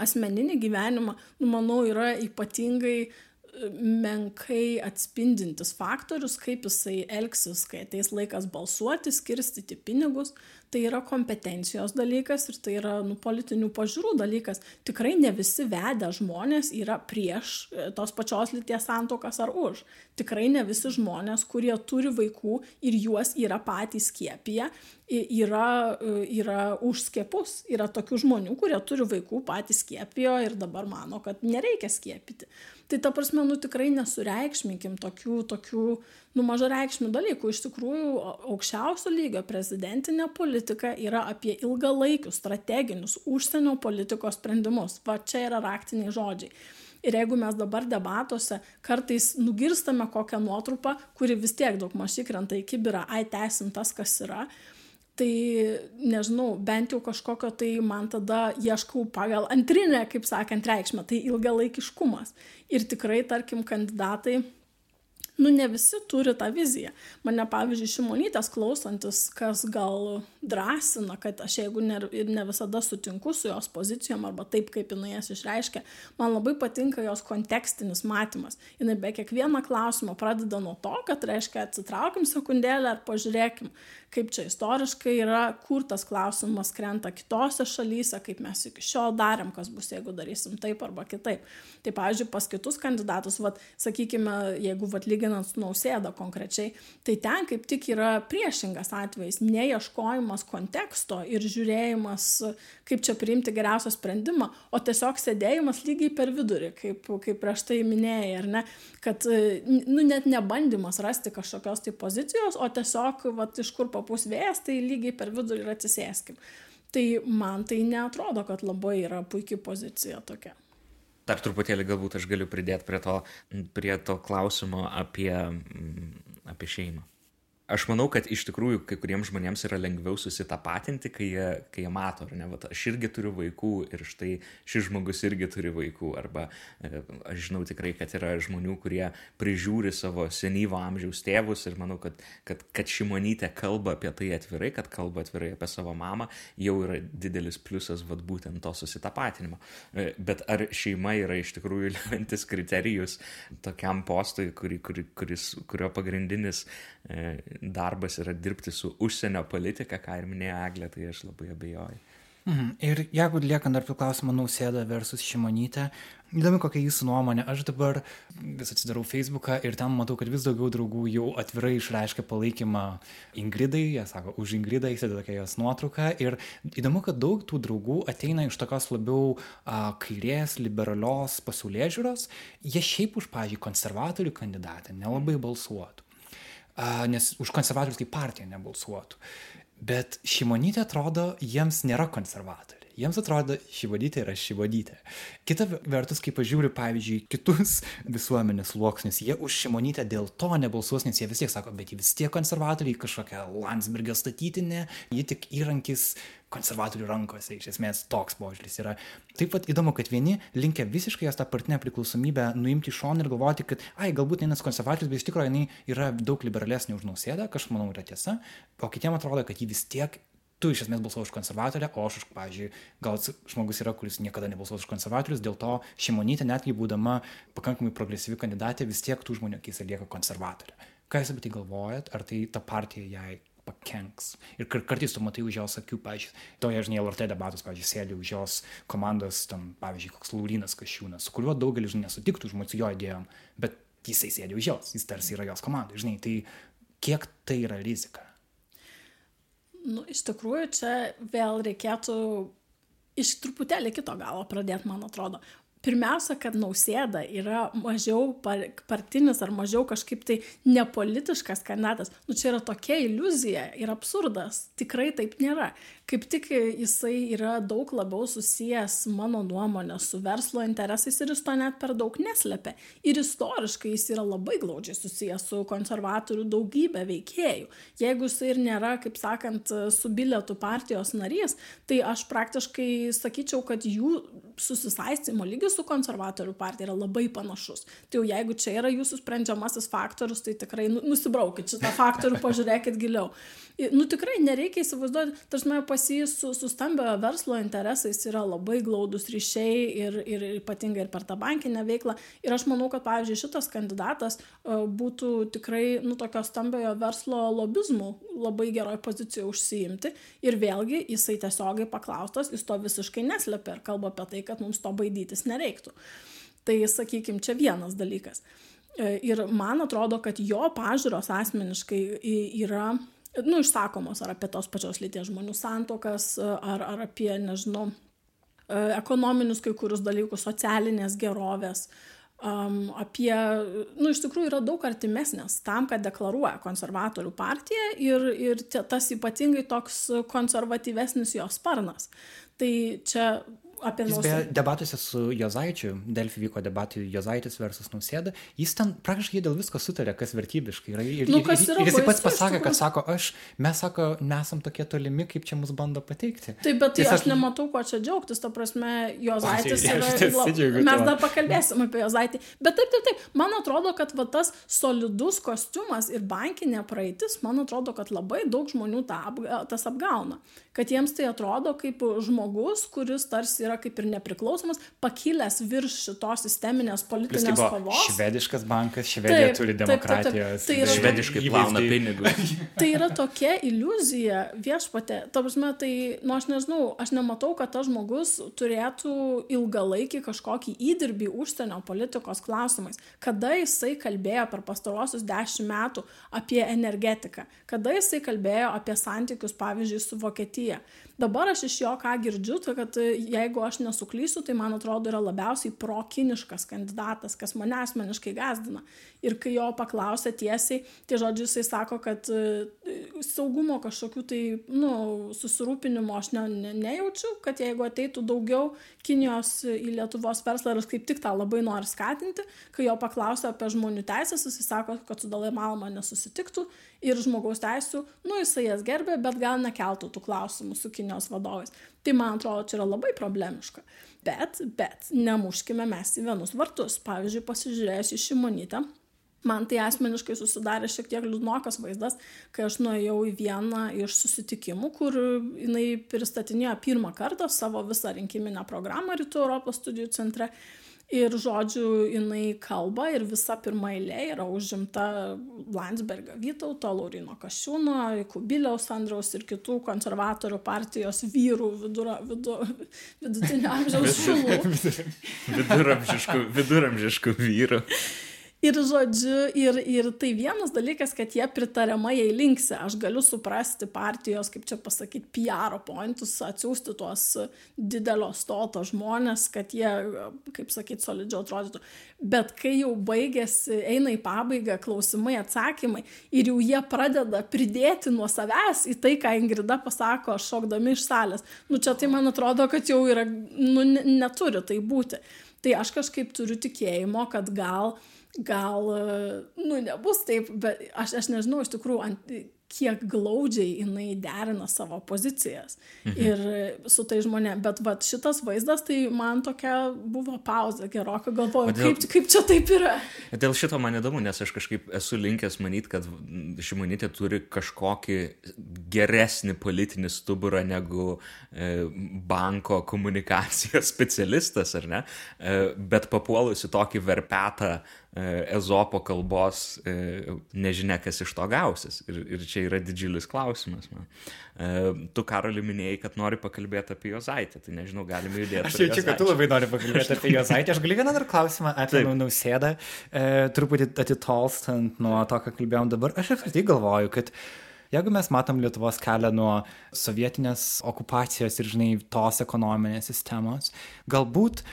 asmeninį gyvenimą, nu, manau, yra ypatingai menkai atspindintis faktorius, kaip jisai elgsis, kai ateis laikas balsuoti, skirstyti pinigus, tai yra kompetencijos dalykas ir tai yra nu, politinių pažiūrų dalykas. Tikrai ne visi vedę žmonės yra prieš e, tos pačios lyties santokas ar už. Tikrai ne visi žmonės, kurie turi vaikų ir juos yra patys skiepija, yra, e, yra už skiepus. Yra tokių žmonių, kurie turi vaikų patys skiepijo ir dabar mano, kad nereikia skiepyti. Tai ta prasme, nu tikrai nesureikšminkim tokių, tokių, nu mažareikšmių dalykų. Iš tikrųjų, aukščiausio lygio prezidentinė politika yra apie ilgalaikius strateginius užsienio politikos sprendimus. Va čia yra raktiniai žodžiai. Ir jeigu mes dabar debatuose kartais nugirstame kokią nuotrupą, kuri vis tiek daug maž įkrenta į kibirą, ai tęsim tas, kas yra, tai nežinau, bent jau kažkokio tai man tada ieškau pagal antrinę, kaip sakant, reikšmę, tai ilgalaikiškumas. Ir tikrai, tarkim, kandidatai nu ne visi turi tą viziją. Mane, pavyzdžiui, šimonytės klausantis, kas gal drąsina, kad aš jeigu ne, ir ne visada sutinku su jos pozicijom arba taip, kaip jinai jas išreiškia, man labai patinka jos kontekstinis matymas. Jinai be kiekvieno klausimo pradeda nuo to, kad reiškia atsitraukim sekundėlę ar pažiūrėkim, kaip čia istoriškai yra, kur tas klausimas krenta kitose šalyse, kaip mes iki šiol darėm, kas bus, jeigu darysim taip arba kitaip. Tai, pavyzdžiui, pas kitus kandidatus, vat, sakykime, jeigu vat, lyginant su nausėda konkrečiai, tai ten kaip tik yra priešingas atvejis, neieškojimas konteksto ir žiūrėjimas, kaip čia priimti geriausią sprendimą, o tiesiog sėdėjimas lygiai per vidurį, kaip, kaip prieš tai minėjai, ar ne, kad, nu, net nebandymas rasti kažkokios tai pozicijos, o tiesiog, vat, iš kur papūs vėjas, tai lygiai per vidurį ir atsisėskim. Tai man tai netrodo, kad labai yra puikia pozicija tokia. Dar truputėlį galbūt aš galiu pridėti prie to, prie to klausimo apie, apie šeimą. Aš manau, kad iš tikrųjų kai kuriems žmonėms yra lengviau susitapatinti, kai jie, kai jie mato, ar ne, va, aš irgi turiu vaikų ir štai šis žmogus irgi turi vaikų, arba e, aš žinau tikrai, kad yra žmonių, kurie prižiūri savo senyvo amžiaus tėvus ir manau, kad, kad, kad šimonytė kalba apie tai atvirai, kad kalba atvirai apie savo mamą, jau yra didelis pliusas, vad būtent to susitapatinimo. E, bet ar šeima yra iš tikrųjų lemantis kriterijus tokiam postui, kuri, kuri, kuris, kurio pagrindinis e, darbas yra dirbti su užsienio politika, ką ir minėjo Eglė, tai aš labai abejoju. Mhm. Ir jeigu liekant dar prie klausimo Nausėda versus Šimonytė, įdomi kokia jūsų nuomonė. Aš dabar vis atsidarau Facebooką ir ten matau, kad vis daugiau draugų jau atvirai išreiškia palaikymą Ingridai, jie sako, už Ingridą įsideda tokia jos nuotrauka. Ir įdomu, kad daug tų draugų ateina iš tokios labiau a, kairės, liberalios pasaulė žiūros. Jie šiaip už, pažiūrėjau, konservatorių kandidatę nelabai balsuotų nes už konservatorius kaip partija nebalsuotų. Bet Šimonytė atrodo, jiems nėra konservatoriai. Jiems atrodo, šivonytė yra šivonytė. Kita vertus, kai pažiūriu, pavyzdžiui, kitus visuomenės sluoksnius, jie už šimonytę dėl to nebalsuos, nes jie vis tiek sako, bet jie vis tiek konservatoriai, kažkokia Landsbergio statytinė, jie tik įrankis konservatorių rankose, iš esmės toks požiūris yra. Taip pat įdomu, kad vieni linkia visiškai jos tą partinę priklausomybę nuimti iš šono ir galvoti, kad, ai, galbūt vienas konservatorius, bet iš tikrųjų jinai yra daug liberalesnė už nausėdą, kažkaip manau yra tiesa, o kitiems atrodo, kad ji vis tiek tu iš esmės balsuoji už konservatorę, o aš, pavyzdžiui, gal žmogus yra, kuris niekada nebalsuos už konservatorius, dėl to šimonytė, netgi būdama pakankamai progresyvi kandidatė, vis tiek tų žmonių akise lieka konservatorė. Ką jūs apie tai galvojat, ar tai ta partija jai pakenks. Ir kar kartais tu matai už jos akių, pavyzdžiui, toje, žinai, LRT debatus, pavyzdžiui, sėdi už jos komandos, tam, pavyzdžiui, koks Laurinas Kašiūnas, su kuriuo daugelis, žinai, nesutiktų žmonių su jo idėjom, bet jisai sėdi už jos, jis tarsi yra jos komanda, žinai, tai kiek tai yra rizika? Nu, iš tikrųjų, čia vėl reikėtų iš truputėlį kito galo pradėti, man atrodo pirmiausia kad nausėda yra mažiau par partinis ar mažiau kažkaip tai nepolitiškas kandidatas. Nu čia yra tokia iliuzija ir absurdas. Tikrai taip nėra. Kaip tik jisai yra daug labiau susijęs mano nuomone su verslo interesais ir jis to net per daug neslepia. Ir istoriškai jis yra labai glaudžiai susijęs su konservatorių daugybe veikėjų. Jeigu jisai ir nėra kaip sakant su bilietu partijos narys tai aš praktiškai sakyčiau kad jų susisaistymo lygis su konservatorių partija yra labai panašus. Tai jau jeigu čia yra jūsų sprendžiamasis faktorius, tai tikrai nu, nusibraukit šitą faktorių, pažiūrėkit giliau. Nu tikrai nereikia įsivaizduoti, tarsi pas jį su, su stambio verslo interesais yra labai glaudus ryšiai ir, ir ypatingai ir per tą bankinę veiklą. Ir aš manau, kad, pavyzdžiui, šitas kandidatas uh, būtų tikrai, nu, tokio stambiojo verslo lobizmų labai geroj pozicijoje užsiimti. Ir vėlgi, jisai tiesiogiai paklaustas, jis to visiškai neslepia ir kalba apie tai, kad mums to baidytis nereiktų. Tai, sakykime, čia vienas dalykas. E, ir man atrodo, kad jo pažiūros asmeniškai yra nu, išsakomos ar apie tos pačios lyties žmonių santokas, ar, ar apie, nežinau, e, ekonominius kai kurius dalykus, socialinės gerovės, um, apie, nu, iš tikrųjų yra daug artimesnės tam, kad deklaruoja konservatorių partiją ir, ir tas ypatingai toks konservatyvesnis jos sparnas. Tai čia apie beje debatuose su Jozaičiu, Delfi vyko debatai Jozaitis versus Nausėda, jis ten praktiškai dėl visko sutarė, kas vertybiškai yra. Ir, nu, ir, ir, ir jis pats pasakė, kad sako, aš, mes sako, nesam tokie tolimi, kaip čia mus bando pateikti. Taip, bet tai aš nematau, ko čia džiaugtis, ta prasme, Jozaitis yra... Mes dar pakalbėsim apie Jozaitį. Bet taip, taip, taip, man atrodo, kad va, tas solidus kostiumas ir bankinė praeitis, man atrodo, kad labai daug žmonių ta, tas apgauna. Kad jiems tai atrodo kaip žmogus, kuris tarsi yra yra kaip ir nepriklausomas, pakilęs virš šitos sisteminės politinės tai kovos. Švediškas bankas, Švedija taip, turi demokratijos. Taip, taip, taip. Tai yra, švediškai plauna pinigus. tai yra tokia iliuzija viešpatė. Ta prasme, tai, nu aš nežinau, aš nematau, kad tas žmogus turėtų ilgalaikį kažkokį įdirbį užsienio politikos klausimais. Kada jisai kalbėjo per pastarosius dešimt metų apie energetiką, kada jisai kalbėjo apie santykius, pavyzdžiui, su Vokietija dabar aš iš jo ką girdžiu tai kad e, jeigu aš nesuklysiu tai man atrodo yra labiausiai prokiniškas kandidatas kas mane asmeniškai gąsdina ir kai jo paklausia tiesiai tai žodžiu jisai sako kad e, saugumo kažkokių tai, nu, susirūpinimo aš ne, ne, nejaučiu, kad jeigu ateitų daugiau Kinijos į Lietuvos verslą ir kaip tik tą labai nori skatinti, kai jo paklausia apie žmonių teisės, jis sako, kad su Dalai Malma nesusitiktų ir žmogaus teisų, nu, jisai jas gerbė, bet gal nekeltų tų klausimų su Kinijos vadovais. Tai man atrodo, čia yra labai problemiška. Bet, bet, nemuškime mes į vienus vartus. Pavyzdžiui, pasižiūrėjus į šimonytę, man tai asmeniškai susidarė šiek tiek liūdnokas vaizdas, kai aš nuėjau į vieną iš susitikimų, kur jinai pristatinėjo pirmą kartą savo visą rinkiminę programą Rytų Europos studijų centre. Ir žodžiu, jinai kalba ir visa pirma eilė yra užimta Landsbergio Vytauto, Laurino Kašiūno, Kubiliaus Andraus ir kitų konservatorių partijos vyrų vidura, vidu, vidutinio amžiaus šulų. viduramžiškų, viduramžiškų vyrų. Ir žodžiu, ir, ir tai vienas dalykas, kad jie pritariamai jai linksi. Aš galiu suprasti partijos, kaip čia pasakyti, PR pointus, atsiųsti tuos didelio stoto žmonės, kad jie, kaip sakyti, solidžiau atrodytų. Bet kai jau baigėsi, eina į pabaigą klausimai, atsakymai ir jau jie pradeda pridėti nuo savęs į tai, ką Ingrida pasako, šokdami iš salės, nu čia tai man atrodo, kad jau yra, nu neturi tai būti. Tai aš kažkaip turiu tikėjimo, kad gal gal, nu, nebus taip, bet aš, aš nežinau iš tikrųjų, ant, kiek glaudžiai jinai derina savo pozicijas mhm. ir su tai žmonėm. Bet vat, šitas vaizdas, tai man tokia buvo pauzė gerokai, galvoju, dėl, kaip, kaip čia taip yra. Dėl šito man įdomu, nes aš kažkaip esu linkęs manyti, kad Šimonytė turi kažkokį geresnį politinį stuburą negu e, banko komunikacijos specialistas, ar ne? E, bet papuolusi tokį verpetą E, ezopo kalbos e, nežinia, kas iš to gausis. Ir, ir čia yra didžiulis klausimas. Man. E, tu, Karoli, minėjai, kad nori pakalbėti apie Jozaitę, tai nežinau, galime judėti. Aš jaučiu, kad tu labai nori pakalbėti apie Jozaitę. Aš galiu vieną dar klausimą apie nausėdą, e, truputį atitolstant nuo to, ką kalbėjom dabar. Aš apskritai galvoju, kad jeigu mes matom Lietuvos kelią nuo sovietinės okupacijos ir, žinai, tos ekonominės sistemos, galbūt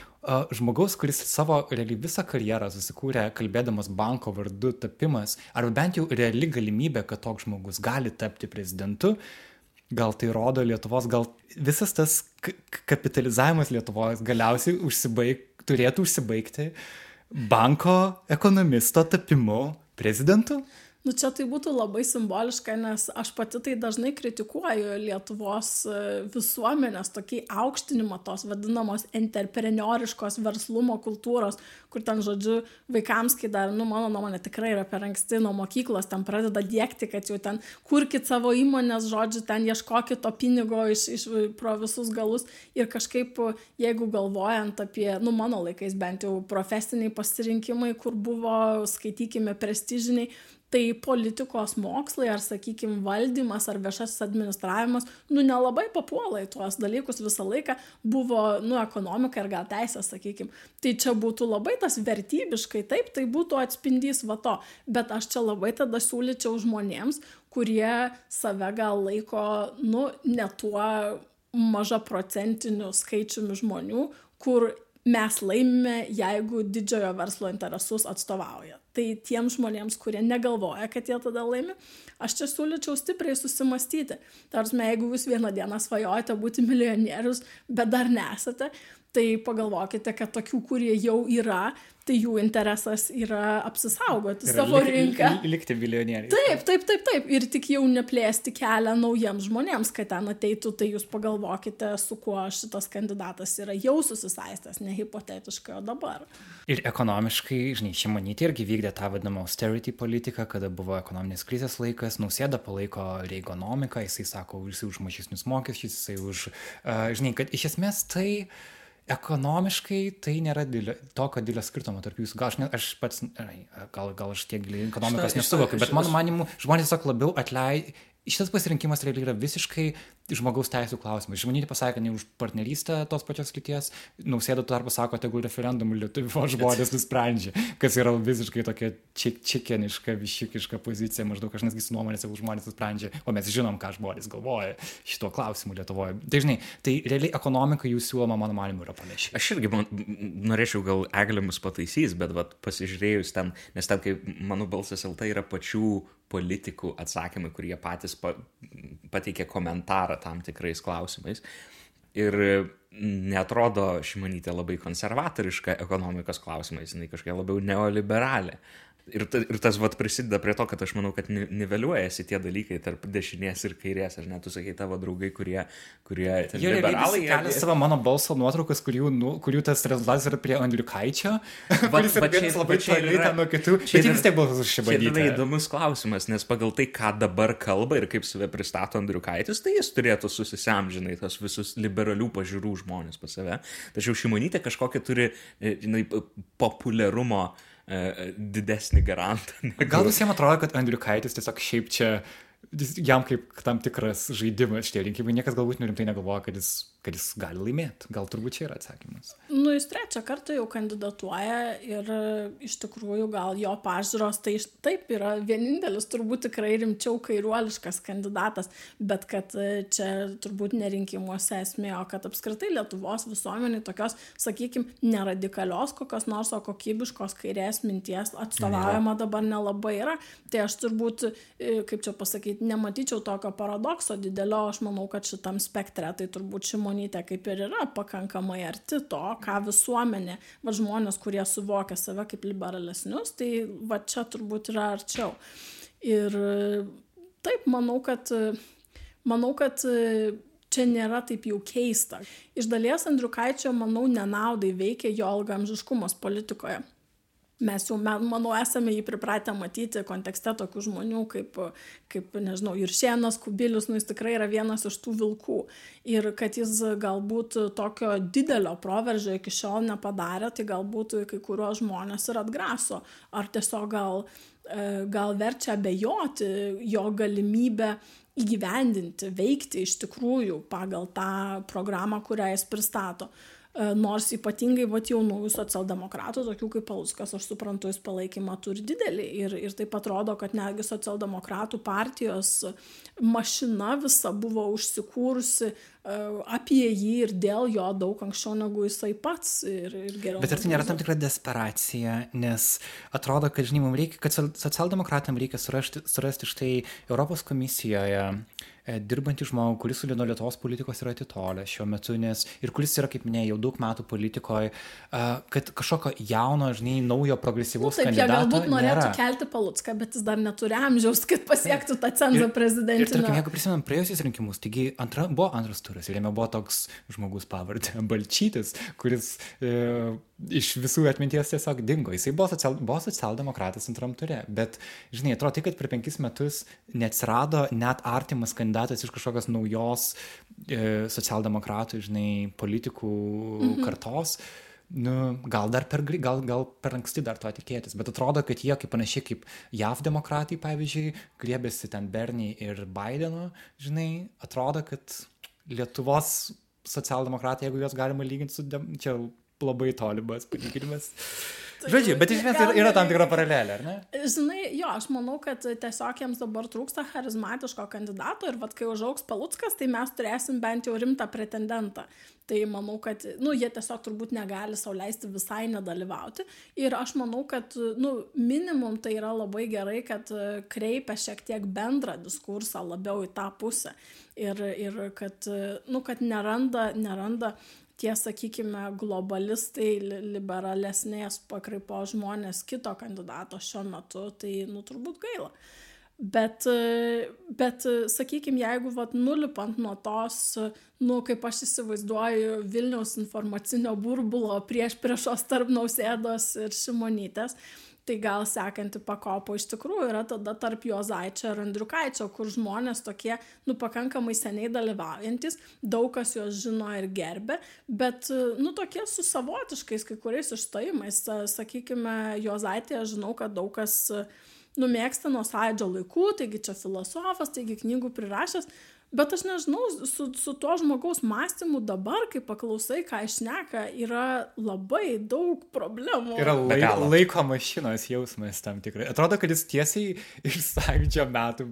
žmogaus, kuris savo realiai visą karjerą susikūrė kalbėdamas banko vardu tapimas, arba bent jau reali galimybė, kad toks žmogus gali tapti prezidentu, gal tai rodo Lietuvos, gal visas tas kapitalizavimas Lietuvos galiausiai užsibaig, turėtų užsibaigti banko ekonomisto tapimu prezidentu? Nu čia tai būtų labai simboliška, nes aš pati tai dažnai kritikuoju Lietuvos e, visuomenės tokį aukštinimą tos vadinamos entrepreneriškos verslumo kultūros, kur ten, žodžiu, vaikams, kai dar, nu, mano nuomonė, tikrai yra per anksti nuo mokyklos, ten pradeda dėkti, kad jau ten kurkit savo įmonės, žodžiu, ten ieškokit to pinigo iš, iš pro visus galus. Ir kažkaip, jeigu galvojant apie, nu, mano laikais bent jau profesiniai pasirinkimai, kur buvo, skaitykime, prestižiniai, tai politikos mokslai ar sakykim valdymas ar viešasis administravimas nu nelabai papuola į tuos dalykus visą laiką. Buvo nu ekonomika ir gal teisė sakykim. Tai čia būtų labai tas vertybiškai taip tai būtų atspindys va to. Bet aš čia labai tada siūlyčiau žmonėms kurie save gal laiko nu ne tuo mažaprocentiniu skaičiumi žmonių kur mes laimime jeigu didžiojo verslo interesus atstovauja tai tiems žmonėms, kurie negalvoja, kad jie tada laimi, aš čia siūlyčiau stipriai susimastyti. Tarsi, jeigu jūs vieną dieną svajojate būti milijonierius, bet dar nesate, tai pagalvokite, kad tokių, kurie jau yra, tai jų interesas yra apsisaugoti savo rinką. Likti milijonieriais. Taip, taip, taip, taip. Ir tik jau neplėsti kelią naujiems žmonėms, kad ten ateitų, tai jūs pagalvokite, su kuo šitas kandidatas yra jau susisaistęs, ne hipotetiškai, o dabar. Ir ekonomiškai, žinai, Šimonytė irgi vykdė tą vadinamą austerity politiką, kada buvo ekonominės krizės laikas, nausėda palaiko reikonomiką, jisai sako, jisai už mažesnius mokesčius, jisai už, uh, žinai, kad iš esmės tai uh, ekonomiškai tai nėra didelio, tokio didelio skirtumo tarp jūsų. Gal aš, ne, aš pats, gal, gal aš tiek giliai ekonomikos nesuvokiu, bet mano manimu, žmonės tiesiog labiau atleidžia. Šitas pasirinkimas realiai yra visiškai žmogaus teisų klausimas. Žmonėti pasakė, ne už partnerystę tos pačios lyties, nausėda tuo tarpu sako, tegul referendumų lietuvių žmonės nusprendžia, kas yra visiškai tokia čik čikeniška, višikiška pozicija, maždaug nesgi su nuomonės, jeigu žmonės nusprendžia, o mes žinom, ką žmonės galvoja šituo klausimu Lietuvoje. Tai žinai, tai realiai ekonomika jų siūloma, mano manimu, yra panaši. Aš irgi man, norėčiau gal eglė mus pataisys, bet vat, pasižiūrėjus ten, nes ten, kaip mano balsas LT yra pačių politikų atsakymai, kurie patys pa, pateikė komentarą tam tikrais klausimais. Ir netrodo Šimanytė labai konservatoriška ekonomikos klausimais, jinai kažkokia labiau neoliberalė ir, ta, ir tas vat prisideda prie to, kad aš manau, kad niveliuojasi tie dalykai tarp dešinės ir kairės, ar net tu sakai tavo draugai, kurie, kurie jie liberalai. Jie kelia savo mano balso nuotraukas, kurių, nu, kurių tas rezultatas yra prie Andriukaičio, kuris yra čia, labai toli ten nuo kitų. Jis vis tiek balsas už šį bandymą. Tai įdomus klausimas, nes pagal tai, ką dabar kalba ir kaip save pristato Andriukaitis, tai jis turėtų susisemžinai tos visus liberalių pažiūrų žmonės pas save. Tačiau šimonytė kažkokią turi e, žinai, populiarumo uh, E, didesnį garantą. Negu... Gal visiems atrodo, kad Andriukaitis tiesiog šiaip čia, jam kaip tam tikras žaidimas šitie rinkimai, niekas galbūt nerimtai negalvoja, kad jis kad jis gali laimėti. Gal turbūt čia yra atsakymas. Nu, jis trečią kartą jau kandidatuoja ir iš tikrųjų gal jo pažiūros tai taip yra vienintelis turbūt tikrai rimčiau kairuoliškas kandidatas, bet kad e, čia turbūt nerinkimuose esmė, o kad apskritai Lietuvos visuomenė tokios, sakykime, neradikalios kokios nors, o kokybiškos kairės minties atstovaujama dabar nelabai yra. Tai aš turbūt, e, kaip čia pasakyti, nematyčiau tokio paradokso didelio, aš manau, kad šitam spektre tai turbūt šimo šimonytė kaip ir yra pakankamai arti to, ką visuomenė, va žmonės, kurie suvokia save kaip liberalesnius, tai va čia turbūt yra arčiau. Ir taip, manau, kad, manau, kad čia nėra taip jau keista. Iš dalies Andriukaičio, manau, nenaudai veikia jo ilgamžiškumas politikoje mes jau, manau, esame jį pripratę matyti kontekste tokių žmonių kaip, kaip nežinau, Juršėnas, Kubilius, nu jis tikrai yra vienas iš tų vilkų. Ir kad jis galbūt tokio didelio proveržio iki šiol nepadarė, tai galbūt kai kuriuos žmonės ir atgraso. Ar tiesiog gal, e, gal verčia abejoti jo galimybę įgyvendinti, veikti iš tikrųjų pagal tą programą, kurią jis pristato. E, nors ypatingai vat jaunųjų socialdemokratų, tokių kaip Paluskas, aš suprantu, jis palaikymą turi didelį ir, ir taip atrodo, kad netgi socialdemokratų partijos mašina visa buvo užsikūrusi e, apie jį ir dėl jo daug anksčiau negu jisai pats ir, ir geriau. Bet ar tai nėra tam tikra desperacija, nes atrodo, kad, žinai, mums reikia, kad socialdemokratam reikia surasti, surasti štai Europos komisijoje dirbantį žmogų, kuris nuo Lietuvos politikos yra atitolęs šiuo metu, nes ir kuris yra, kaip minėjau, jau daug metų politikoje, kad kažkokio jauno, žinai, naujo progresyvaus nu, taip, kandidato. Taip, galbūt norėtų nėra. kelti Palutską, bet jis dar neturi amžiaus, kad pasiektų tą cenzą prezidentinį. Ir tarkim, jeigu prisimėm praėjusius rinkimus, taigi antra, buvo antras turas ir jame buvo toks žmogus pavardė Balčytis, kuris e, iš visų atminties tiesiog dingo. Jisai buvo, social, buvo socialdemokratas antram turė, bet, žinai, atrodo, tai, kad per penkis metus neatsirado net artimas kandidatas iš kažkokios naujos e, socialdemokratų, žinai, politikų mhm. kartos. Nu, gal dar per, gal, gal per anksti dar to tikėtis, bet atrodo, kad jie, kaip panašiai kaip JAV demokratai, pavyzdžiui, griebėsi ten Bernie ir Bideno, žinai, atrodo, kad Lietuvos socialdemokratai, jeigu juos galima lyginti su, čia labai tolimas palyginimas. Žodžiu, bet iš esmės yra, yra tam tikra paralelė, ar ne? Žinai, jo, aš manau, kad tiesiog jiems dabar trūksta charizmatiško kandidato ir vad kai užauks Palutskas, tai mes turėsim bent jau rimtą pretendentą. Tai manau, kad, nu, jie tiesiog turbūt negali sauliaisti visai nedalyvauti. Ir aš manau, kad, nu, minimum tai yra labai gerai, kad kreipia šiek tiek bendrą diskursą labiau į tą pusę. Ir, ir kad, nu, kad neranda, neranda tie, sakykime, globalistai, liberalesnės pakraipos žmonės kito kandidato šiuo metu, tai, nu, turbūt gaila. Bet, bet sakykime, jeigu vat, nulipant nuo tos, nu, kaip aš įsivaizduoju, Vilniaus informacinio burbulo prieš priešos tarp nausėdos ir šimonytės, tai gal sekanti pakopa iš tikrųjų yra tada tarp Jozaičio ir Andriukaičio, kur žmonės tokie, nu, pakankamai seniai dalyvaujantis, daug kas juos žino ir gerbė, bet, nu, tokie su savotiškais kai kuriais išstojimais. Sakykime, Jozaitė, aš žinau, kad daug kas numėgsta nuo sąidžio laikų, taigi čia filosofas, taigi knygų prirašęs, bet aš nežinau su su tuo žmogaus mąstymu dabar kai paklausai ką jis šneka yra labai daug problemų Yra lai, laiko mašinos jausmas tam tikrai. Atrodo, kad jis tiesiai iš sąjūdžio metų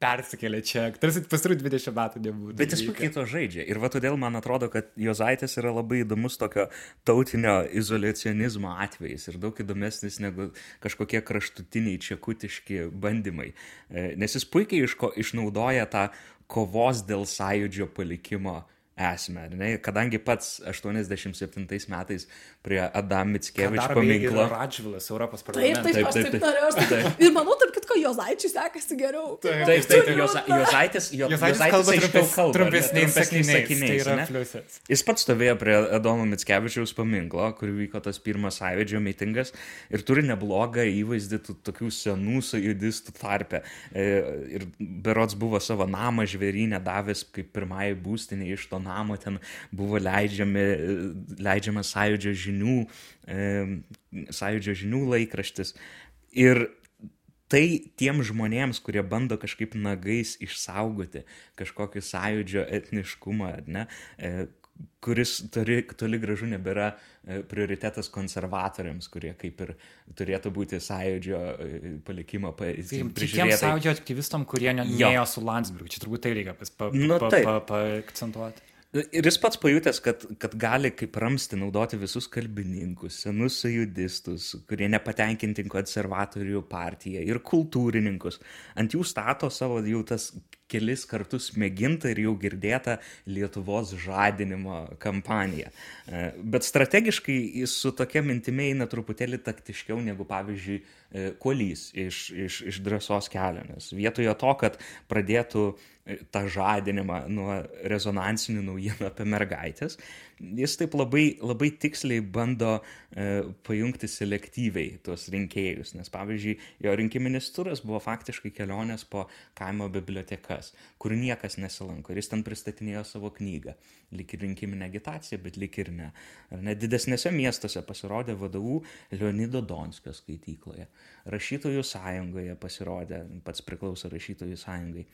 persikėlė čia. Tarsi pastarų 20 metų nebūtų. Bet jis įvykę. puikiai to žaidžia. Ir va todėl man atrodo, kad Jozaitis yra labai įdomus tokio tautinio izolacionizmo atvejis ir daug įdomesnis negu kažkokie kraštutiniai čekutiški bandymai. E, Nes jis puikiai iško, išnaudoja tą kovos dėl sąjūdžio palikimo esmę. Kadangi pats 87 metais prie Adam Mickevič paminklo. Radžvilas Europos Taip, parlamente. taip, aš taip, taip taip. norėjau sakyti. Ir manau, tarp kitko, Jozaičiui sekasi geriau. Taip. Taip, taip, Joza- Jozaitis, Jo- Jozaitis kalba aiškiau kalba, trumpesniais sakiniais. Tai pliusas. Jis pats stovėjo prie Adomo Mickevičiaus paminklo, kur vyko tas pirmas sąjūdžio mitingas ir turi neblogą įvaizdį tų tokių senų sąjūdistų tarpe. E, Ir berots buvo savo namą žvėrynę davęs kaip pirmąjį būstinį iš to namo, ten buvo leidžiami, e, leidžiamas sąjūdžio žinių, e, sąjūdžio žinių laikraštis. Ir tai tiem žmonėms, kurie bando kažkaip nagais išsaugoti kažkokį sąjūdžio etniškumą, ne, e, kuris toli, toli gražu nebėra e, prioritetas konservatoriams, kurie kaip ir turėtų būti sąjūdžio e, palikimo pa- prižiūrėtojai. sąjūdžio aktyvistam, kurie ne- Jo. neėjo su Landsbergiu. Čia turbūt tai reikia pas- pa- Nu, pa- taip. pa- paakcentuoti. Ir jis pats pajutęs, kad, kad gali kaip ramsti naudoti visus kalbininkus, senus sąjudistus, kurie nepatenkinti konservatorių partiją ir kultūrininkus. Ant jų stato savo jau tas kelis kartus mėgintą ir jau girdėtą Lietuvos žadinimo kampaniją. E, Bet strategiškai jis su tokia mintimi eina truputėlį taktiškiau negu, pavyzdžiui, Kuolys iš, iš, iš drąsos kelio. Nes vietoje to, kad pradėtų e, tą žadinimą nuo rezonansinių naujienų apie mergaitės, jis taip labai, labai tiksliai bando e, pajungti selektyviai tuos rinkėjus. Nes pavyzdžiui, jo rinkiminis turas buvo faktiškai kelionės po kaimo bibliotekas, kur niekas nesilanko. Ir jis ten pristatinėjo savo knygą. Lik ir rinkiminė agitacija, bet lik ir ne. Ar net didesnėse miestuose pasirodė vadovų Leonido Donskio skaitykloje. Rašytojų sąjungoje pasirodė, pats priklauso rašytojų sąjungai.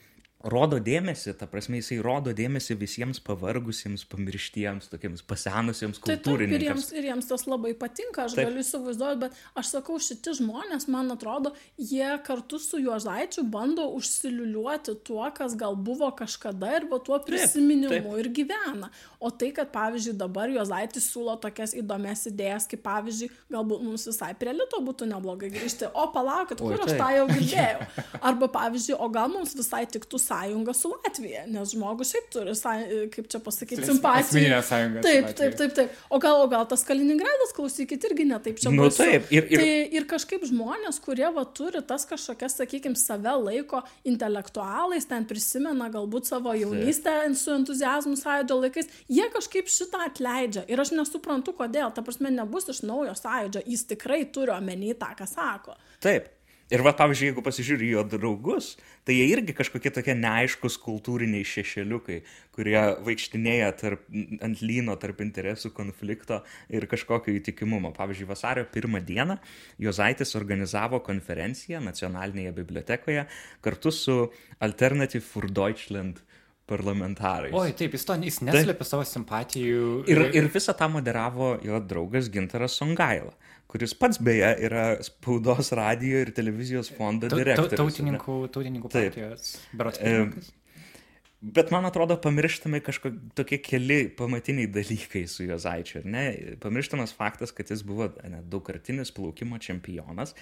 Rodo dėmesį, ta prasme, jisai rodo dėmesį visiems pavargusiems, pamirštiems, tokiems pasenusiems Tai taip, ir jiems, kultūrininkams. ir jiems tas labai patinka, aš Taip. taip. galiu įsivaizduoti, bet aš sakau, šitie žmonės, man atrodo, jie kartu su Juozaičiu bando užsiliuliuoti tuo, kas gal buvo kažkada ir va tuo prisiminimu taip. ir gyvena. O tai, kad pavyzdžiui dabar Juozaitis siūlo tokias įdomias idėjas, kaip pavyzdžiui, galbūt mums visai prie lito būtų neblogai grįžti, o palaukit, Oi, kur aš taip. tą jau girdėjau. Arba pavyzdžiui, o gal mums visai tiktų sąjunga su Latvija, nes žmogus šiaip turi, sąj- kaip čia pasakyti, Asmeninę simpatiją. sąjungą su Taip, taip, taip, taip. O gal, o gal tas Kaliningradas, klausykit, irgi netaip čia Nu, baisu. taip, ir- ir- Tai ir kažkaip žmonės, kurie va turi tas kažkokias, sakykime, save laiko intelektualais, ten prisimena galbūt savo jaunystę su entuzijazmu sąjūdžio laikais, jie kažkaip šitą atleidžia. Ir aš nesuprantu, kodėl. Ta prasme, nebus iš naujo sąjūdžio. Jis tikrai turi omeny tą, ką sako. Taip. Ir va, pavyzdžiui, jeigu pasižiūri jo draugus, tai jie irgi kažkokie tokie neaiškus kultūriniai šešėliukai, kurie vaikštinėja tarp, ant lyno tarp interesų konflikto ir kažkokio įtikimumo. Pavyzdžiui, vasario pirmą dieną Jozaitis organizavo konferenciją nacionalinėje bibliotekoje kartu su Alternative for Deutschland parlamentarais. Oi, taip, jis to jis neslėpė savo simpatijų. Ir, ir visą tą moderavo jo draugas Gintaras Songaila, kuris pats beje yra spaudos radio ir televizijos fondo direktorius. Tautininkų, tautininkų partijos. E. Bet man atrodo, pamirštami kažkokie keli pamatiniai dalykai su Jozaičiu. ne? Pamirštamas faktas, kad jis buvo ne, daugkartinis plaukimo čempionas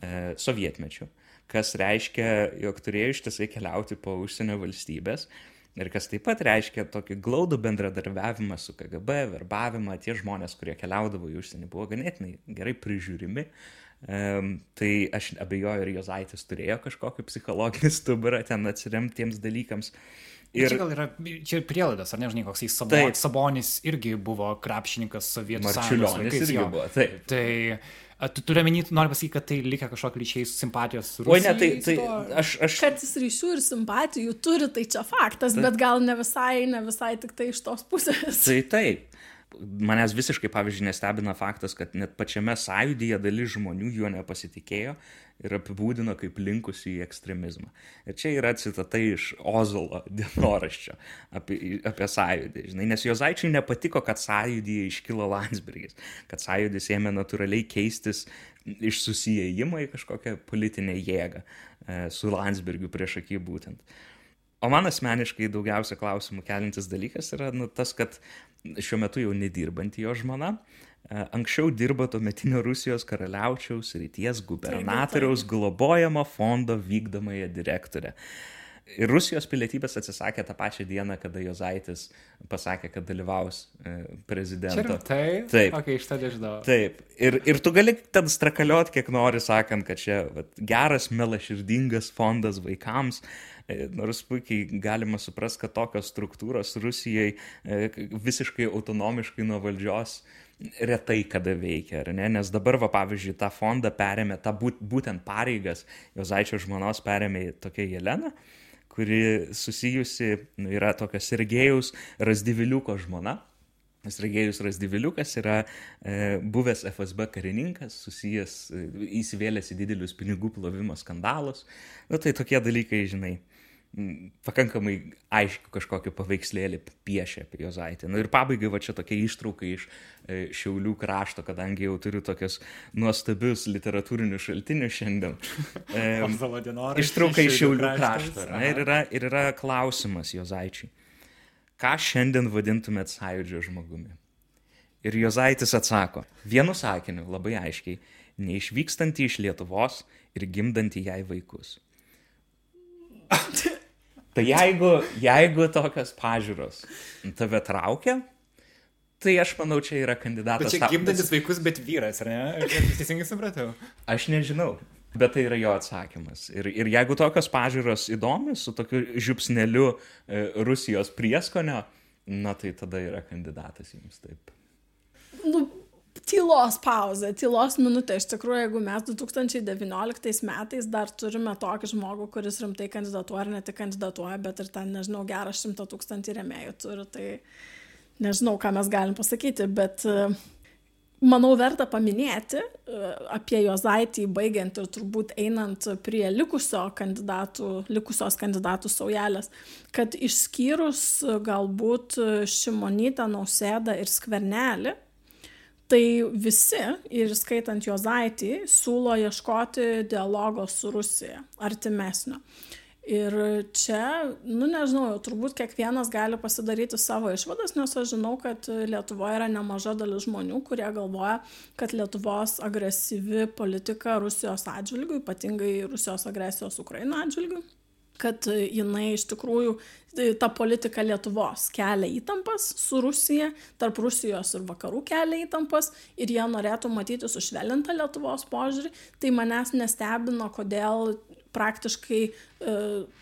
e, sovietmečiu, kas reiškia, jog turėjo ištisai keliauti po užsienio valstybės. Ir kas taip pat reiškia tokį glaudų bendradarbiavimą su KGB, verbavimą, tie žmonės, kurie keliaudavo į užsienį, buvo ganėtinai gerai prižiūrimi. Um, tai aš abejoju, ar Jozaitis turėjo kažkokį psichologinį stuburą ten atsiremtiems dalykams. Ir... Čia gal yra, čia prielaidas, ar nežinai, koks jis sabo. Sabonis irgi buvo krepšininkas sovietų sąjungos Marčiulionis laikais. irgi jo. buvo, taip. Tai tu turi minėti, noriu pasakyti, kad tai likę kažkokio ryšiai simpatijos su Oi, Rusija. ne, tai, tai aš, aš, Kad jis ryšių ir simpatijų turi, tai čia faktas, bet gal ne visai, ne visai tik tai iš tos pusės. tai taip. Manęs visiškai, pavyzdžiui, nestebina faktas, kad net pačiame sąjūdyje dalis žmonių juo nepasitikėjo ir apibūdino kaip linkusi į ekstremizmą. Ir čia yra citata iš Ozolo dienoraščio apie, apie sąjūdį. Žinai, nes Jozaičiui nepatiko, kad sąjūdyje iškilo Landsbergis, kad sąjūdis ėmė natūraliai keistis iš susijėjimo į kažkokią politinę jėgą e, su Landsbergiu prieš akį būtent. O man asmeniškai daugiausia klausimų kelintis dalykas yra nu, tas, kad šiuo metu jau nedirbanti jo žmona, e, anksčiau dirbo tuometinio Rusijos karaliaučiaus ryties gubernatoriaus globojamo fondo vykdomąją direktorę. Ir Rusijos pilietybės atsisakė tą pačią dieną, kada Jozaitis pasakė, kad dalyvaus e, prezidento. Tai? Taip. Okay, iš tada žinau. Taip. Ir, ir tu gali ten strakaliot, kiek nori, sakant, kad čia vat, geras, melaširdingas fondas vaikams. E, nors puikiai galima suprasti, kad tokios struktūros Rusijai e, visiškai autonomiškai nuo valdžios retai kada veikia, ar ne? Nes dabar, va, pavyzdžiui, tą fondą perėmė, tą būt, būtent pareigas, Jozaičio žmonos perėmė tokia Jelena, kuri susijusi, nu, yra tokia Sergejaus Razdiviliuko žmona. Sergejus Razdiviliukas yra e, buvęs FSB karininkas, susijęs, e, įsivėlęs į didelius pinigų plovimo skandalus. Na nu, tai tokie dalykai, žinai, pakankamai aišku kažkokį paveikslėlį piešia apie Jozaitį. Na ir pabaigai va čia tokia ištrauka iš e, Šiaulių krašto, kadangi jau turiu tokius nuostabius literatūrinius šaltinius šiandien. Ištrauka iš Šiaulių krašto. Na, ir, yra, ir yra klausimas Jozaičiui. Ką šiandien vadintumėt sąjūdžio žmogumi? Ir Jozaitis atsako, vienu sakiniu, labai aiškiai, neišvykstantį iš Lietuvos ir gimdantį jai vaikus. Tai jeigu, jeigu tokios pažiūros tave traukia, tai aš manau, čia yra kandidatas. Bet čia gimdantis vaikus, bet vyras, ar ne? Aš teisingai supratau. Aš nežinau. Bet tai yra jo atsakymas. Ir, ir jeigu tokios pažiūros įdomios, su tokiu žiupsneliu e, Rusijos prieskonio, na tai tada yra kandidatas jums taip. Nu, tylos pauzė, tylos minutė. Iš tikrųjų, jeigu mes 2019 metais dar turime tokį žmogų, kuris rimtai kandidatuoja ir ne tik kandidatuoja, bet ir ten, nežinau, gerą šimtą tūkstantį remėjų turi, tai nežinau, ką mes galim pasakyti, bet e, manau verta paminėti e, apie Jozaitį, baigiant ir turbūt einant prie likusio kandidatų, likusios kandidatų saujelės, kad išskyrus galbūt Šimonytę, Nausėdą ir Skvernelį, tai visi ir skaitant Jozaitį siūlo ieškoti dialogo su Rusija, artimesnio. Ir čia, nu nežinau, turbūt kiekvienas gali pasidaryti savo išvadas, nes aš žinau, kad Lietuvoje yra nemaža dalis žmonių, kurie galvoja, kad Lietuvos agresyvi politika Rusijos atžvilgių, ypatingai Rusijos agresijos Ukraino atžvilgių, kad jinai iš tikrųjų ta politika Lietuvos kelia įtampas su Rusija, tarp Rusijos ir vakarų kelia įtampas ir jie norėtų matyti sušvelintą Lietuvos požiūrį, tai manęs nestebino, kodėl praktiškai e,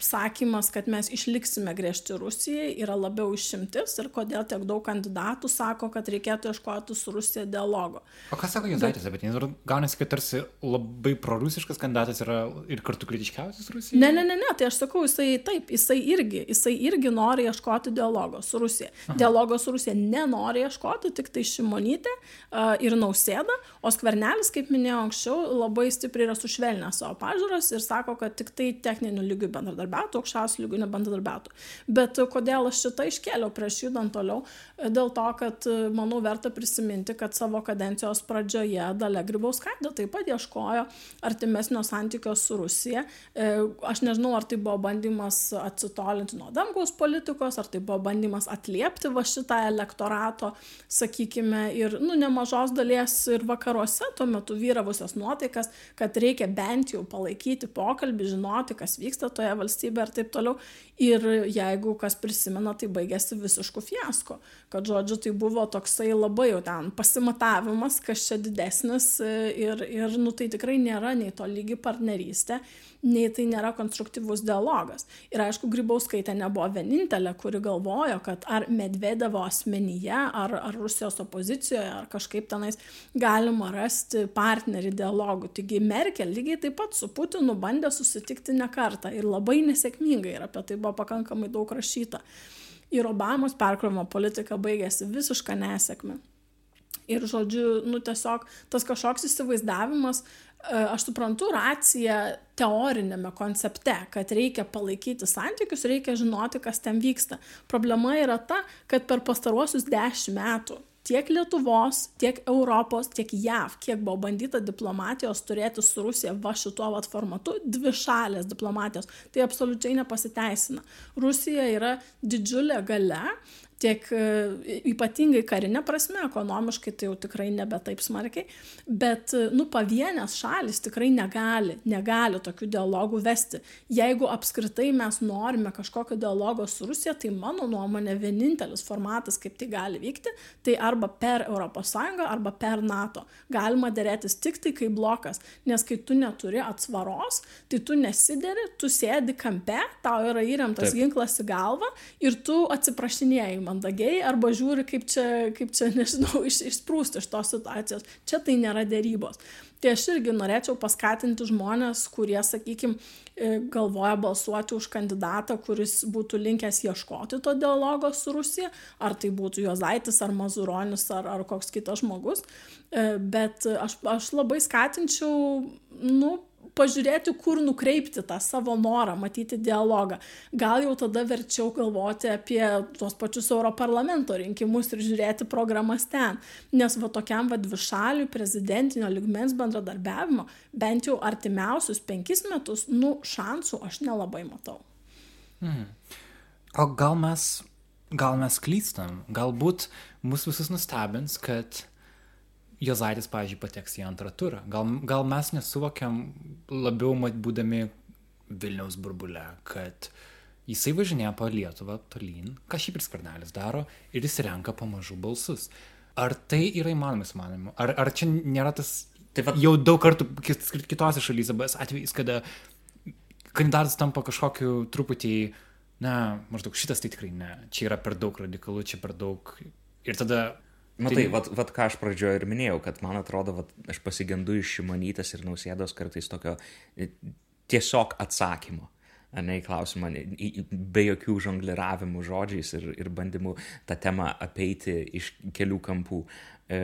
sakymas, kad mes išliksime griežti Rusijai, yra labiau išimtis ir kodėl tiek daug kandidatų sako, kad reikėtų ieškoti su Rusija dialogo. O ką sako Juzaitis apie tai? Gaunasi, kad tarsi labai prorusiškas kandidatas yra ir kartu kritiškiausias Rusijai? Ne, ne, ne, ne, tai aš sakau, jisai taip, jisai irgi, jisai irgi nori ieškoti dialogo su Rusija. Aha. Dialogo su Rusija nenori ieškoti, tik tai Šimonytė uh, ir Nausėda, o Skvernelis, kaip minėjau anksčiau, labai stipriai yra sušvelnęs savo pažiūros ir sako, kad tik tai techninių lygių bendradarbiautų, aukščiausių lygių nebendradarbiautų. Bet kodėl aš šitą iškėliau prieš judant toliau? Dėl to, kad manau verta prisiminti, kad savo kadencijos pradžioje Dalia Grybauskaitė taip pat ieškojo artimesnio santykio su Rusija. E, aš nežinau, ar tai buvo bandymas atsitolinti nuo Damgaus politikos, ar tai buvo bandymas atliepti va šitą elektorato, sakykime, ir nu, nemažos dalies ir vakaruose tuo metu vyravusios nuotaikas, kad reikia bent jau palaikyti pokalbį, žinoti, kas vyksta toje valstybėje ir taip toliau. Ir jeigu kas prisimena, tai baigėsi visišku fiasko. Kad, žodžiu, tai buvo toksai labai jau ten pasimatavimas, kas čia didesnis ir, ir nu, tai tikrai nėra nei to lygi partnerystė, nei tai nėra konstruktyvus dialogas. Ir aišku, Grybauskaitė nebuvo vienintelė, kuri galvojo, kad ar Medvedevo asmenyje, ar, ar Rusijos opozicijoje, ar kažkaip tenais galima rasti partnerį dialogų. Taigi Merkel lygiai taip pat su Putinu bandė susitikti ne kartą ir labai nesėkmingai ir apie tai buvo pakankamai daug rašyta. ir Obamos perkrovimo politika baigėsi visišką nesėkmę. Ir žodžiu, nu tiesiog tas kažkoks įsivaizdavimas, e, aš suprantu raciją teorinėme koncepte, kad reikia palaikyti santykius, reikia žinoti, kas ten vyksta. Problema yra ta, kad per pastaruosius dešimt metų tiek Lietuvos, tiek Europos, tiek JAV, kiek buvo bandyta diplomatijos turėti su Rusija va šituo vat formatu, dvi šalės diplomatijos, tai absoliučiai nepasiteisina. Rusija yra didžiulė gale, tiek e, ypatingai karinė prasme, ekonomiškai tai jau tikrai nebe taip smarkiai, bet, e, nu, pavienės šalis tikrai negali, negali tokių dialogų vesti. Jeigu apskritai mes norime kažkokio dialogo su Rusija, tai mano nuomonė vienintelis formatas, kaip tai gali vykti, tai arba per ES, arba per NATO. Galima dėrėtis tik tai kaip blokas, nes kai tu neturi atsvaros, tai tu nesideri, tu sėdi kampe, tau yra įremtas ginklas į galvą ir tu atsiprašinėjai mandagiai arba žiūri, kaip čia, kaip čia nežinau, iš, išsprūsti iš tos situacijos. Čia tai nėra dėrybos. Tai aš irgi norėčiau paskatinti žmonės, kurie, sakykime, galvoja balsuoti už kandidatą, kuris būtų linkęs ieškoti to dialogo su Rusija, ar tai būtų Jozaitis, ar Mazuronis, ar, ar koks kitas žmogus. E, bet aš, aš labai skatinčiau, nu, pažiūrėti, kur nukreipti tą savo norą, matyti dialogą. Gal jau tada verčiau galvoti apie tuos pačius Europarlamento rinkimus ir žiūrėti programas ten. Nes va tokiam va dvišalių prezidentinio ligmens bendradarbiavimo bent jau artimiausius penkis metus, nu, šansų aš nelabai matau. Hmm. O gal mes, gal mes klystam, galbūt mus visus nustebins, kad Jozaitis, pavyzdžiui, pateks į antrą turą. Gal, gal mes nesuvokiam labiau, mat, būdami Vilniaus burbule, kad jisai važinėja po Lietuvą tolyn, ką šiaip ir skvarnelis daro, ir jis renka pamažu balsus. Ar tai yra įmanomas manimu? Ar, ar čia nėra tas... Taip jau daug kartų kitose šalyse buvęs atvejis, kada kandidatas tampa kažkokiu truputį, na, maždaug šitas tai tikrai ne, čia yra per daug radikalu, čia per daug. Ir tada Matai, tai... vat, vat ką aš pradžioje ir minėjau, kad man atrodo, vat, aš pasigendu iš šimonytės ir nausėdos kartais tokio e, tiesiog atsakymo. Ne į klausimą, be jokių žongliravimų žodžiais ir, ir bandymų tą temą apeiti iš kelių kampų. E,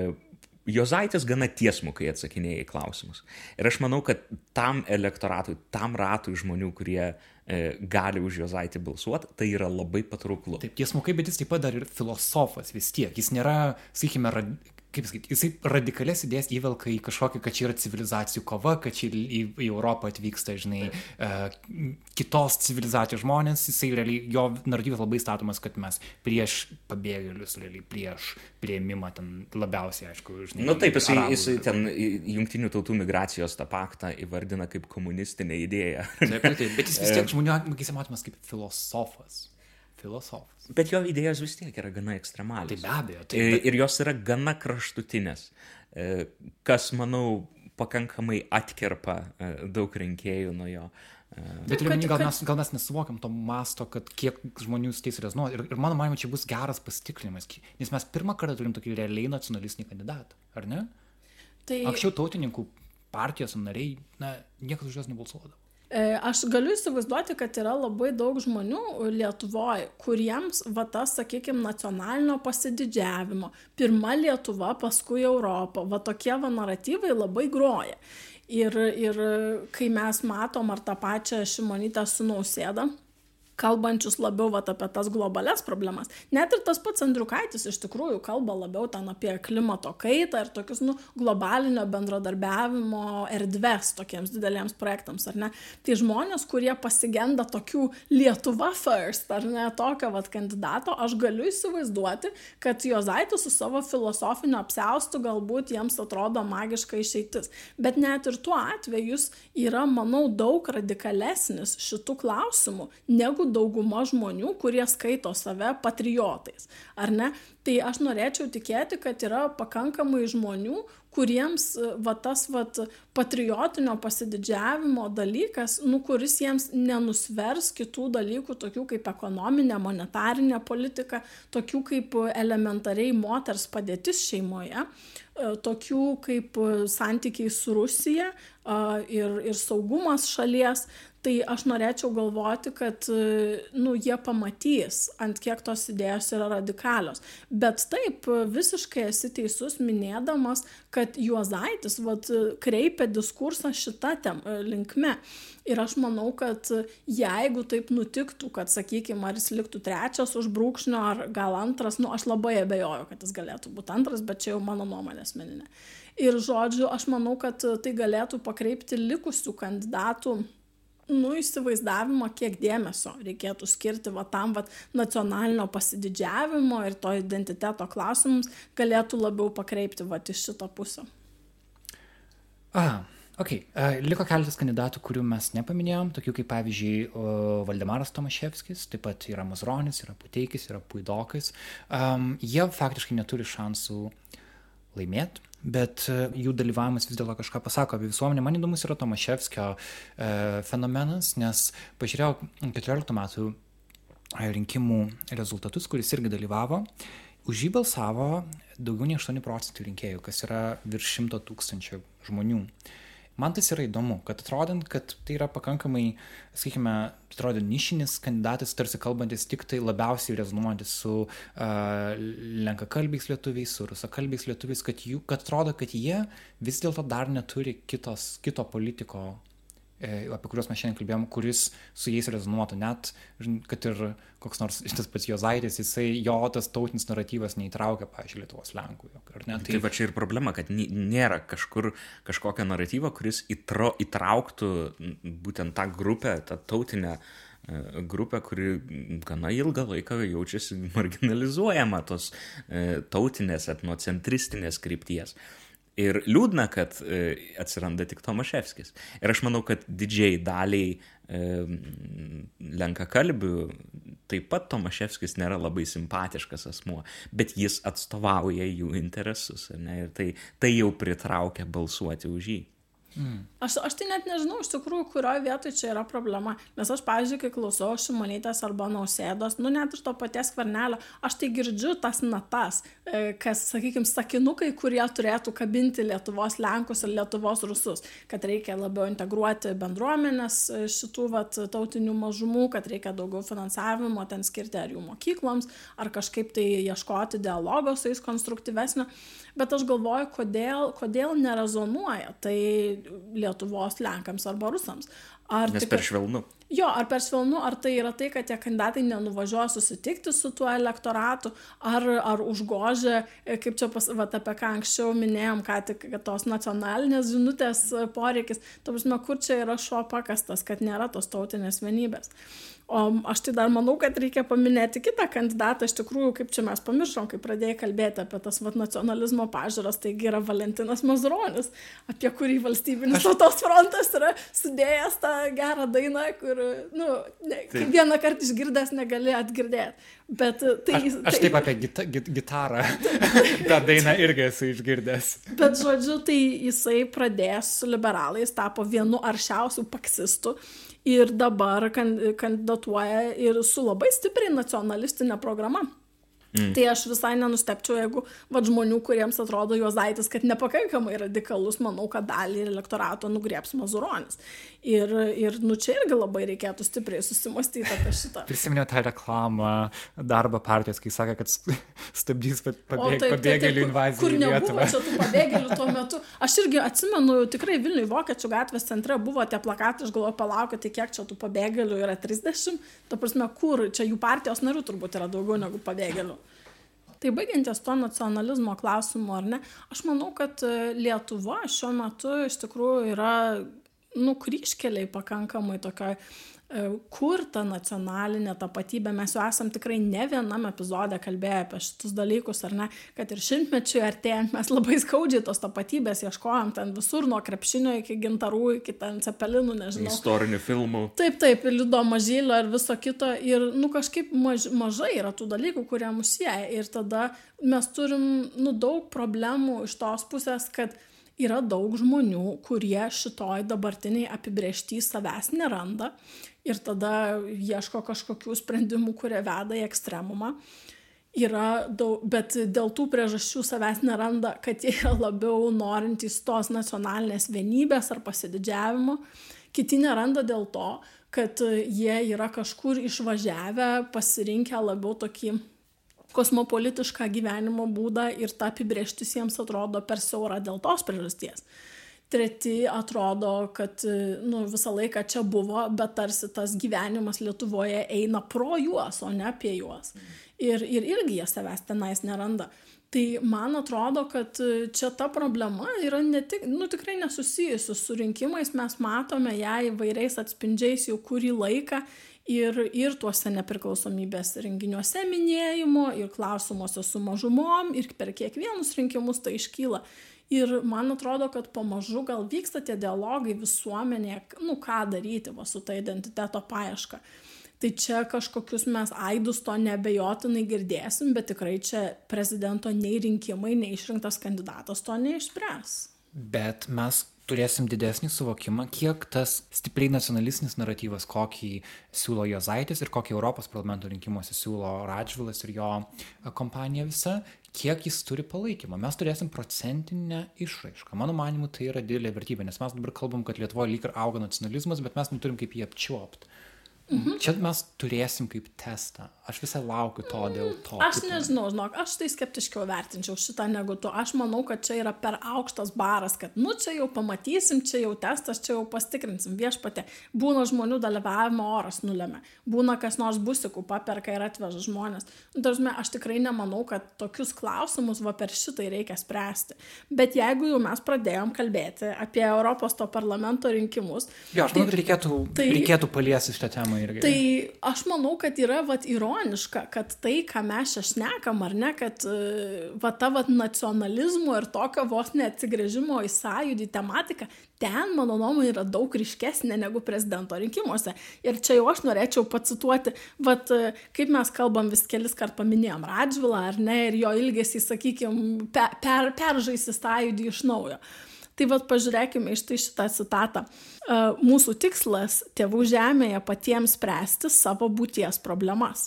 Jozaitis gana tiesmukai atsakinėja į klausimus. Ir aš manau, kad tam elektoratui, tam ratui žmonių, kurie e, gali už Jozaitį balsuoti, tai yra labai patrauklu. Taip, tiesmukai, bet jis taip pat dar ir filosofas vis tiek. Jis nėra, sakykime, kaip sakyti, jisai radikalias idėjas įvelka į kažkokį, kad čia yra civilizacijų kova, kad čia į, į Europą atvyksta, žinai, uh, kitos civilizacijos žmonės, jisai realiai, jo naratyvas labai statomas, kad mes prieš pabėgėlius, realiai prieš prieimimą ten labiausiai, aišku, žinai. Na nu, taip, jisai, jisai ten jungtinių tautų migracijos tą paktą įvardina kaip komunistinę idėją. Taip, taip, bet jis vis tiek žmonių akise matomas kaip filosofas filosofas. Bet jo idėjos vis tiek yra gana ekstremalios. Tai be abejo. Tai, bet... Ir jos yra gana kraštutinės, e, kas, manau, pakankamai atkerpa e, daug rinkėjų nuo jo. E, bet ir kad, gal, mes, gal mes nesuvokiam to masto, kad kiek žmonių su tais rezonuoja. Ir, ir mano manimo, čia bus geras pasitikrinimas, nes mes pirmą kartą turim tokį realiai nacionalistinį kandidatą, ar ne? Tai... Anksčiau tautininkų partijos nariai, na, niekas už juos nebalsuodavo. E, aš galiu įsivaizduoti, kad yra labai daug žmonių Lietuvoje, kuriems va tas, sakykime, nacionalinio pasididžiavimo, pirma Lietuva, paskui Europą, va tokie va naratyvai labai groja. Ir, ir kai mes matom ar tą pačią šimonytę su nausėdą, kalbančius labiau vat, apie tas globales problemas. Net ir tas pats Andriukaitis iš tikrųjų kalba labiau ten apie klimato kaitą ir tokius nu, globalinio bendradarbiavimo erdves tokiems dideliems projektams, ar ne? Tai žmonės, kurie pasigenda tokių Lietuva first, ar ne, tokio vat kandidato, aš galiu įsivaizduoti, kad Jozaitis su savo filosofiniu apsaustu galbūt jiems atrodo magiška išeitis. Bet net ir tuo atveju jis yra, manau, daug radikalesnis šitų klausimų negu dauguma žmonių, kurie skaito save patriotais, ar ne? Tai aš norėčiau tikėti, kad yra pakankamai žmonių, kuriems va tas va patriotinio pasididžiavimo dalykas, nu, kuris jiems nenusvers kitų dalykų, tokių kaip ekonominė, monetarinė politika, tokių kaip elementariai moters padėtis šeimoje, tokių kaip santykiai su Rusija ir, ir saugumas šalies, tai aš norėčiau galvoti kad nu jie pamatys ant kiek tos idėjos yra radikalios. Bet taip visiškai esi teisus minėdamas kad juozaitis vat kreipia diskursą šita tem linkme. Ir aš manau kad jeigu taip nutiktų kad sakykim ar jis liktų trečias už brūkšnio ar gal antras nu aš labai abejoju kad jis galėtų būt antras bet čia jau mano nuomonė asmeninė. Ir žodžiu aš manau kad tai galėtų pakreipti likusių kandidatų nu įsivaizdavimą kiek dėmesio reikėtų skirti va tam vat nacionalinio pasididžiavimo ir to identiteto klausimams galėtų labiau pakreipti vat į šitą pusę. Aha, ok. Liko keletas kandidatų, kurių mes nepaminėjom, tokių kaip pavyzdžiui Valdemaras Tomaševskis, taip pat yra Mazronis, yra Puteikis, yra Puidokas. Um, jie faktiškai neturi šansų laimėti bet e, jų dalyvavimas vis dėlto kažką pasako apie visuomenę. Man įdomus yra Tomaševskio e, fenomenas, nes pažiūrėjau 14 metų e, rinkimų rezultatus, kuris irgi dalyvavo. Už jį balsavo daugiau nei 8 procentų rinkėjų, kas yra virš 100 tūkstančių žmonių. Uh, man tas yra įdomu, kad atrodant, kad tai yra pakankamai, sakykime, atrodo nišinis kandidatas, tarsi kalbantis tik tai labiausiai rezonuojantis su uh, lenkakalbiais lietuviais, su rusakalbiais lietuviais, kad, jų, kad atrodo, kad jie vis dėlto dar neturi kitos, kito politiko apie kuriuos mes šiandien kalbėjom, kuris su jais rezonuotų, net, kad ir koks nors tas pats Jozaitis, jisai, jo tas tautinis naratyvas neįtraukia, pažiūrėjau, Lietuvos Lenkų. Ne? Tai, va čia ir problema, kad nėra kažkur kažkokio naratyvo, kuris įtro, įtrauktų būtent tą grupę, tą tautinę e, grupę, kuri gana ilgą laiką jaučiasi marginalizuojama tos e, tautinės, etnocentristinės krypties. Ir liūdna, kad e, atsiranda tik Tomaševskis. Ir aš manau, kad didžiai daliai e, lenkakalbių taip pat Tomaševskis nėra labai simpatiškas asmuo, bet jis atstovauja jų interesus. Ne, ir tai, tai jau pritraukia balsuoti už jį. Mm. Aš, aš tai net nežinau iš tikrųjų, kurioje vietoje čia yra problema. Nes aš, pavyzdžiui, kai klausau Šimonytės arba Nausėdos, nu net iš to paties kvarnelio, aš tai girdžiu tas natas, e, kas, sakykime, sakinukai, kurie turėtų kabinti Lietuvos Lenkus ir Lietuvos Rusus, kad reikia labiau integruoti bendruomenės e, šitų vat, tautinių mažumų, kad reikia daugiau finansavimo ten skirti ar jų mokykloms, ar kažkaip tai ieškoti dialogo su jais konstruktyvesnio bet aš galvoju kodėl kodėl nerezonuoja tai lietuvos lenkams arba rusams. Ar nes per švelnu. Jo ar per švelnu ar tai yra tai kad tie kandidatai nenuvažiuoja susitikti su tuo elektoratu ar ar užgožia kaip čia pas vat apie ką anksčiau minėjom ką tik tos nacionalinės žinutės poreikis. Ta prasme kur čia yra šuo pakastas kad nėra tos tautinės vienybės o aš tai dar manau kad reikia paminėti kitą kandidatą. Iš tikrųjų kaip čia mes pamiršom kai pradėjai kalbėti apie tas vat nacionalizmo pažiūras taigi yra valentinas mazuronis apie kurį valstybinis tautos frontas yra sudėjęs tą gerą dainą kur nu ne, tai. vieną kartą išgirdęs negali atgirdėti bet tai aš, aš tai, taip apie gita, git, gitarą tą dainą irgi esu išgirdęs. Bet žodžiu tai jisai pradėjęs su liberalais tapo vienu aršiausių paksistų ir dabar kandidatuoja ir su labai stipriai nacionalistine programa Mm. Tai aš visai nenustepčiau, jeigu vad žmonių, kuriems atrodo Juozaitis, kad nepakankamai radikalus, manau, kad dalį elektorato nugrieps Mazuronis. Ir, ir nu čia irgi labai reikėtų stipriai susimastyti apie šitą. Prisiminiau tą reklamą darbo partijos, kai sakė, kad stabdys pabėg, pabėgėlių invaziją. Kur nebuvo čia tų pabėgėlių tuo metu. Aš irgi atsimenu, tikrai Vilniui Vokiečių gatvės centre buvo tie plakatai, aš galvoju, palaukite, tai kiek čia tų pabėgėlių yra 30. Ta prasme, kur čia jų partijos narių turbūt yra daugiau negu pabėgėlių. Tai baigiantis to nacionalizmo klausimu, ar ne, aš manau, kad e, Lietuva šiuo metu iš tikrųjų yra, nu, kryškeliai pakankamai tokioj kur ta nacionalinė tapatybė, mes jau esam tikrai ne vienam epizode kalbėję apie šitus dalykus, ar ne, kad ir šimtmečiui artėjant mes labai skaudžiai tos tapatybės ieškojom ten visur, nuo krepšinio iki gintarų, iki ten cepelinų, nežinau. Istorinių filmų. Taip, taip, ir liudo mažylio ir viso kito, ir, nu, kažkaip maž, mažai yra tų dalykų, kurie mus sieja, ir tada mes turim, nu, daug problemų iš tos pusės, kad yra daug žmonių, kurie šitoj dabartiniai apibriešty savęs neranda ir tada ieško kažkokių sprendimų, kurie veda į ekstremumą. Yra daug, bet dėl tų priežasčių savęs neranda, kad jie yra labiau norintys tos nacionalinės vienybės ar pasididžiavimo. Kiti neranda dėl to, kad jie yra kažkur išvažiavę, pasirinkę labiau tokį kosmopolitišką gyvenimo būdą ir ta apibrieštis jiems atrodo per siaura dėl tos priežasties. Treti atrodo, kad nu, visą laiką čia buvo, bet tarsi tas gyvenimas Lietuvoje eina pro juos, o ne apie juos. Ir, ir irgi jie savęs tenais neranda. Tai man atrodo, kad čia ta problema yra ne tik, nu, tikrai nesusijusi su rinkimais, mes matome ją įvairiais atspindžiais jau kurį laiką ir, ir tuose nepriklausomybės renginiuose minėjimo, ir klausimuose su mažumom, ir per kiekvienus rinkimus tai iškyla. Ir man atrodo, kad pamažu gal vyksta tie dialogai visuomenėje, nu ką daryti va, su ta identiteto paieška. Tai čia kažkokius mes aidus to nebejotinai girdėsim, bet tikrai čia prezidento nei rinkimai, nei išrinktas kandidatas to neišspręs. Bet mes turėsim didesnį suvokimą, kiek tas stipriai nacionalistinis naratyvas, kokį siūlo Jozaitis ir kokį Europos parlamento rinkimuose siūlo Radžvilas ir jo kompanija visa, kiek jis turi palaikymą. Mes turėsim procentinę išraišką. Mano manimu, tai yra didelė vertybė, nes mes dabar kalbam, kad Lietuvoje lyg ir auga nacionalizmas, bet mes neturim kaip jį apčiuopti. Mhm. Čia mes turėsim kaip testą. Aš visai laukiu to dėl to. Aš nežinau, žinok, aš tai skeptiškiau vertinčiau šitą negu tu. Aš manau, kad čia yra per aukštas baras, kad, nu, čia jau pamatysim, čia jau testas, čia jau pastikrinsim viešpatė. Būna žmonių dalyvavimo oras nulėmė. Būna kas nors busikų paperka ir atveža žmonės. Nu, tarsi, aš tikrai nemanau, kad tokius klausimus va per šitai reikia spręsti. Bet jeigu jau mes pradėjom kalbėti apie Europos to parlamento rinkimus. Jo, aš manau, tai, kad reikėtų, tai, reikėtų paliesti šitą temą irgi. Tai aš manau, kad yra, vat, ironiška, kad tai, ką mes čia šnekam, ar ne, kad e, va ta va nacionalizmo ir tokio vos neatsigrėžimo į sąjūdį tematika, ten, mano nuomonė, yra daug ryškesnė negu prezidento rinkimuose. Ir čia jau aš norėčiau pacituoti, va e, kaip mes kalbam vis kelis kart paminėjom Radžvilą, ar ne, ir jo ilgesį, sakykime, per, per, peržaisi sąjūdį iš naujo. Tai vad pažiūrėkime iš tai šitą citatą. Mūsų tikslas tėvų žemėje patiems spręsti savo būties problemas.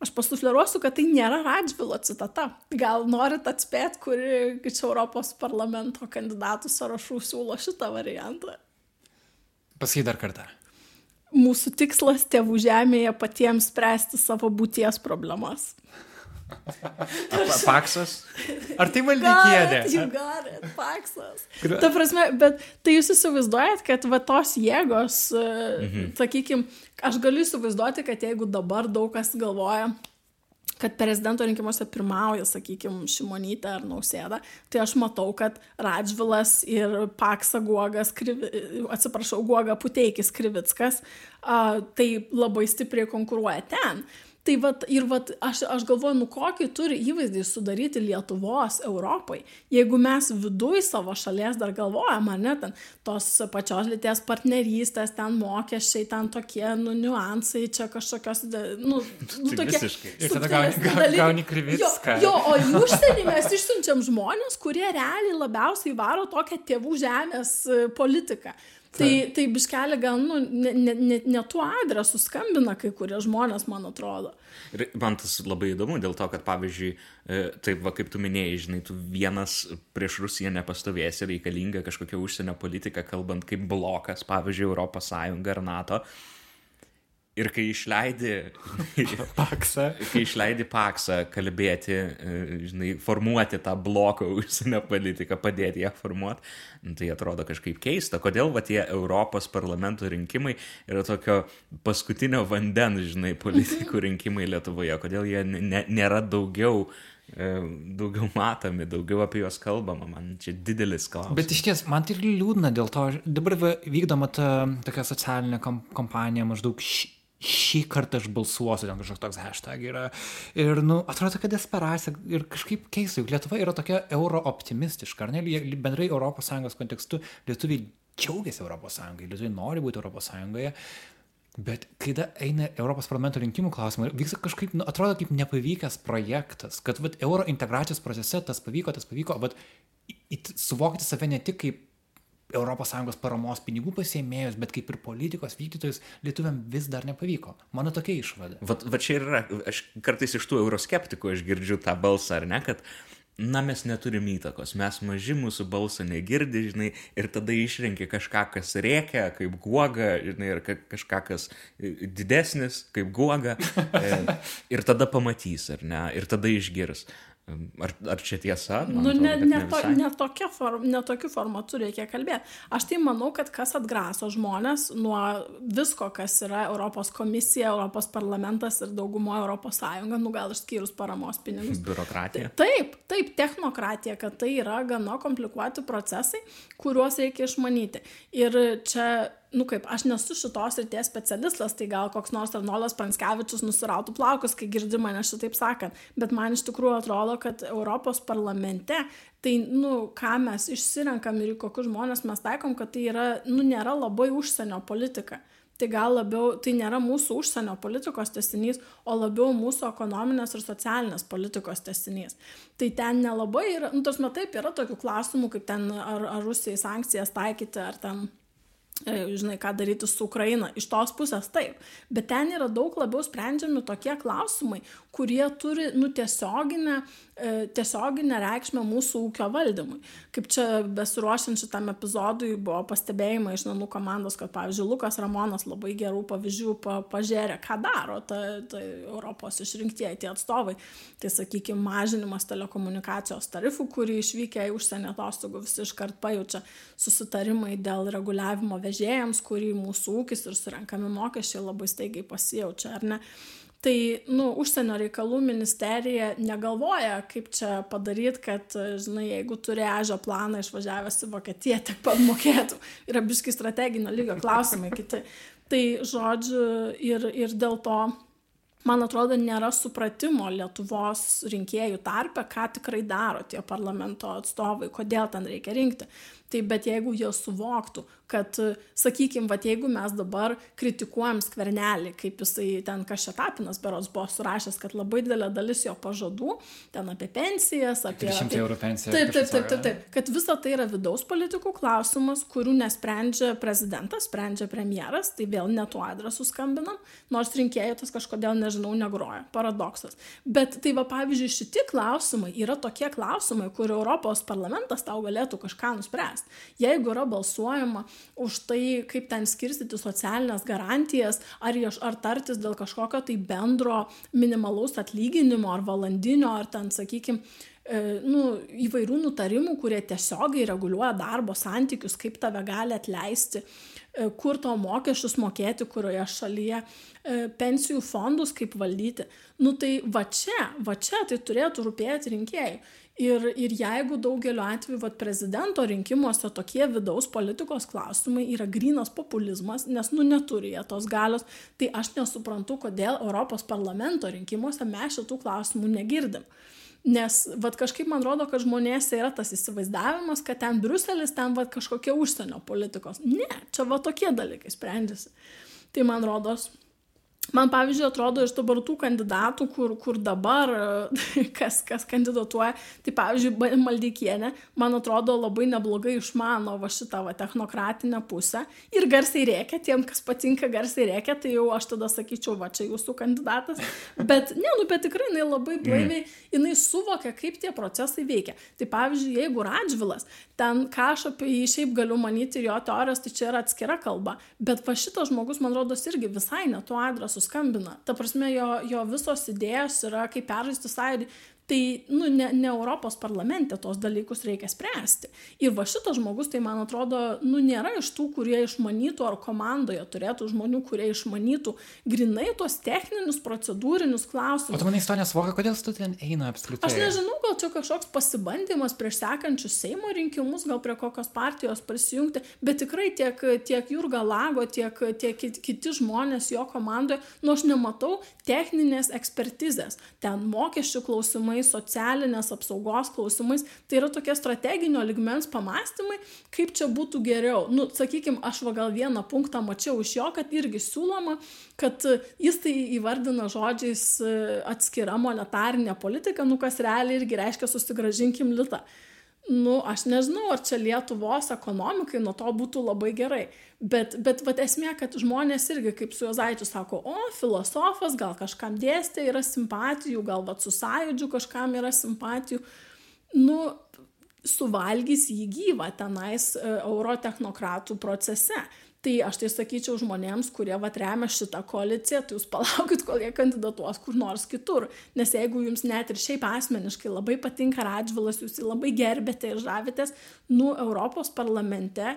Aš pasufleruosiu, kad tai nėra Radžvilo citata. Gal norit atspėti, kuri iš Europos parlamento kandidatų sąrašų siūlo šitą variantą? Pasakyk dar kartą. Mūsų tikslas tėvų žemėje patiems spręsti savo būties problemas. Paksas? Ar tai valdykėdė? Jūs galit, paksas. Ta prasme, bet tai jūs įsivaizduojat, kad va tos jėgos, e, mhm. sakykime, aš galiu įsivaizduoti, kad jeigu dabar daug kas galvoja, kad prezidento rinkimuose pirmauja, sakykime, Šimonytė ar Nausėda, tai aš matau, kad Radžvilas ir Paksa Guogas, krivi, atsiprašau, Guoga Puteikis Krivickas, a, tai labai stipriai konkuruoja ten. Tai vat, ir vat, aš, aš galvoju, nu kokį turi įvaizdį sudaryti Lietuvos Europai, jeigu mes viduj savo šalies dar galvojam, ar ne, ten tos pačios lyties partnerystės, ten mokesčiai, ten tokie, nu, niuansai, čia kažkokios, nu, nu tokie. Visiškai. Ir tada gauni, gauni, krivicką. Jo, jo, o į užsienį mes išsiunčiam žmonės, kurie realiai labiausiai varo tokią tėvų žemės e, politiką. Tai, tai biškelė gal, nu, ne, ne, ne, ne tuo adresu skambina kai kurie žmonės, man atrodo. Ir man tas labai įdomu dėl to, kad, pavyzdžiui, e, taip, va, kaip tu minėjai, žinai, tu vienas prieš Rusiją nepastovėsi, reikalinga kažkokia užsienio politika, kalbant kaip blokas, pavyzdžiui, Europos Sąjunga ar NATO. Ir kai išleidi paksą, kai išleidi paksą kalbėti, e, žinai, formuoti tą bloką užsienio politiką, padėti ją formuoti, nu, tai atrodo kažkaip keista. Kodėl va tie Europos parlamento rinkimai yra tokio paskutinio vandens, žinai, politikų rinkimai Lietuvoje, kodėl jie ne, nėra daugiau e, daugiau matomi, daugiau apie juos kalbama, man čia didelis klausimas. Bet iš ties, man tai liūdna dėl to, dabar vykdoma ta tokia socialinė kompanija maždaug ši, šį kartą aš balsuosiu, ten kažkoks toks hashtag yra. Ir, nu, atrodo, kad desperacija ir kažkaip keista, juk Lietuva yra tokia euro optimistiška, ar ne? Bendrai ES kontekstu lietuviai džiaugiasi ES, lietuviai nori būti ES. Bet kai eina Europos parlamento rinkimų klausimai, vyksta kažkaip, nu, atrodo kaip nepavykęs projektas, kad vat, euro integracijos procese tas pavyko, tas pavyko, bet suvokti save ne tik kaip ES paramos pinigų pasėmėjus, bet kaip ir politikos vykdytojus lietuviam vis dar nepavyko. Mano tokia išvada. Va, va čia ir yra, aš kartais iš tų euroskeptikų aš girdžiu tą balsą, ar ne, kad na, mes neturim įtakos, mes maži, mūsų balsą negirdi, žinai, ir tada išrenki kažką, kas rėkia, kaip guoga, žinai, ir kažką, kas didesnis, kaip guoga, e, ir tada pamatys, ar ne, ir tada išgirs. Ar, ar čia tiesa? Man nu, atrodo, ne, ne, to, ne, tokia form, ne tokiu formatu reikia kalbėti. Aš tai manau, kad kas atgraso žmonės nuo visko, kas yra Europos komisija, Europos parlamentas ir daugumo Europos Sąjunga, nu gal išskyrus paramos pinigus. Biurokratija. Taip, taip, technokratija, kad tai yra gana komplikuoti procesai, kuriuos reikia išmanyti. Ir čia nu kaip, aš nesu šitos ryties specialistas, tai gal koks nors Arnoldas Pranskevičius nusirautų plaukus, kai girdi mane šitaip sakant, bet man iš tikrųjų atrodo, kad Europos parlamente, tai, nu, ką mes išsirenkam ir į kokius žmonės mes taikom, kad tai yra, nu, nėra labai užsienio politika. Tai gal labiau, tai nėra mūsų užsienio politikos tesinys, o labiau mūsų ekonominės ir socialinės politikos tesinys. Tai ten nelabai yra, nu, tos metai taip yra tokių klausimų, kaip ten ar, ar Rusijai sankcijas taikyti, ar ten žinai, ką daryti su Ukraina. Iš tos pusės taip. Bet ten yra daug labiau sprendžiami tokie klausimai, kurie turi nu, tiesioginę, e, tiesioginę reikšmę mūsų ūkio valdymui. Kaip čia besiruošiant šitam epizodui buvo pastebėjimai iš namų komandos, kad, pavyzdžiui, Lukas Ramonas labai gerų pavyzdžių pa, pažiūrė, ką daro ta, ta Europos išrinktieji tie atstovai. Tai, sakykime, mažinimas telekomunikacijos tarifų, kurį išvykę į užsienio atostogų visi iškart pajaučia susitarimai dėl reguliavimo vežėjams, kurį mūsų ūkis ir surenkami mokesčiai labai staigiai pasijaučia, ar ne? Tai, nu, užsienio reikalų ministerija negalvoja, kaip čia padaryti, kad, žinai, jeigu turi ežio planą išvažiavęs į Vokietiją, tiek pat mokėtų. Yra biškai strateginio lygio klausimai kiti. Tai, žodžiu, ir, ir dėl to man atrodo, nėra supratimo Lietuvos rinkėjų tarpe, ką tikrai daro tie parlamento atstovai, kodėl ten reikia rinkti. Tai bet jeigu jie suvoktų, kad, sakykim, va, jeigu mes dabar kritikuojam skvernelį, kaip jisai ten kažkatapinas beros buvo surašęs, kad labai didelė dalis jo pažadų, ten apie pensijas, apie... 300 eurų pensiją. Taip, taip, taip, taip, taip, kad visa tai yra vidaus politikų klausimas, kurių nesprendžia prezidentas, sprendžia premjeras, tai vėl ne tuo adresu skambinam, nors rinkėjai tas kažkodėl, nežinau, negroja. Paradoksas. Bet tai va, pavyzdžiui, šitie klausimai yra tokie klausimai, kur Europos parlamentas tau galėtų kažką nuspręsti spręst. Jeigu yra balsuojama už tai, kaip ten skirstyti socialinės garantijas, ar, ar tartis dėl kažkokio tai bendro minimalaus atlyginimo, ar valandinio, ar ten, sakykime, nu, įvairių nutarimų, kurie tiesiogiai reguliuoja darbo santykius, kaip tave gali atleisti, e, kur to mokesčius mokėti, kurioje šalyje, e, pensijų fondus kaip valdyti. Nu tai va čia, va čia tai turėtų rūpėti rinkėjai. Ir, ir jeigu daugeliu atveju vat, prezidento rinkimuose tokie vidaus politikos klausimai yra grinas populizmas, nes nu neturi jie tos galios, tai aš nesuprantu, kodėl Europos parlamento rinkimuose mes šitų klausimų negirdim. Nes vat, kažkaip man rodo, kad žmonėse yra tas įsivaizdavimas, kad ten Bruselis, ten vat, kažkokie užsienio politikos. Ne, čia va tokie dalykai sprendžiasi. Tai man rodos, Man, pavyzdžiui, atrodo iš dabar tų kandidatų, kur, kur dabar, kas, kas kandidatuoja, tai, pavyzdžiui, Maldykienė, man atrodo, labai neblogai išmano va šitą va technokratinę pusę ir garsiai reikia, tiem, kas patinka garsiai reikia, tai jau aš tada sakyčiau, va čia jūsų kandidatas. Bet, ne, nu, bet tikrai jinai labai blaiviai, jinai suvokia, kaip tie procesai veikia. Tai, pavyzdžiui, jeigu Radžvilas, ten ką aš apie jį šiaip galiu manyti ir jo teorijos, tai čia yra atskira kalba, bet va šitas žmogus, man rodos, irgi visai ne tuo adresu suskambina. Ta prasme, jo, jo visos idėjos yra kaip peržaisti sąjūdį. Tai, nu, ne, ne Europos parlamente tos dalykus reikia spręsti. Ir va šitas žmogus, tai man atrodo, nu, nėra iš tų, kurie išmanytų ar komandoje turėtų žmonių, kurie išmanytų grinai tuos techninius, procedūrinius klausimus. O tu manai, to nesuvokia, kodėl tu ten eina apskritai? Aš nežinau, gal čia kažkoks pasibandymas prieš sekančius Seimo rinkimus, gal prie kokios partijos prisijungti, bet tikrai tiek, tiek Jurga Lago, tiek, tiek kiti žmonės jo komandoje, nu aš nematau techninės ekspertizės. Ten mokesčių klausimai klausimais, socialinės apsaugos klausimais, tai yra tokie strateginio ligmens pamastymai, kaip čia būtų geriau. Nu, sakykime, aš va gal vieną punktą mačiau iš jo, kad irgi siūloma, kad jis tai įvardina žodžiais e, atskira monetarinė politika, nu kas realiai irgi reiškia susigražinkim litą nu, aš nežinau, ar čia Lietuvos ekonomikai nuo to būtų labai gerai. Bet, bet vat, esmė, kad žmonės irgi, kaip su Jozaičiu, sako, o, filosofas, gal kažkam dėstė, yra simpatijų, gal vat, su sąjūdžiu kažkam yra simpatijų. nu, suvalgys jį gyvą tenais e, eurotechnokratų procese. Tai aš tai sakyčiau žmonėms, kurie vat remia šitą koaliciją, tai jūs palaukit, kol jie kandidatuos kur nors kitur. Nes jeigu jums net ir šiaip asmeniškai labai patinka Radžvilas, jūs jį labai gerbėte ir žavitės, nu, Europos parlamente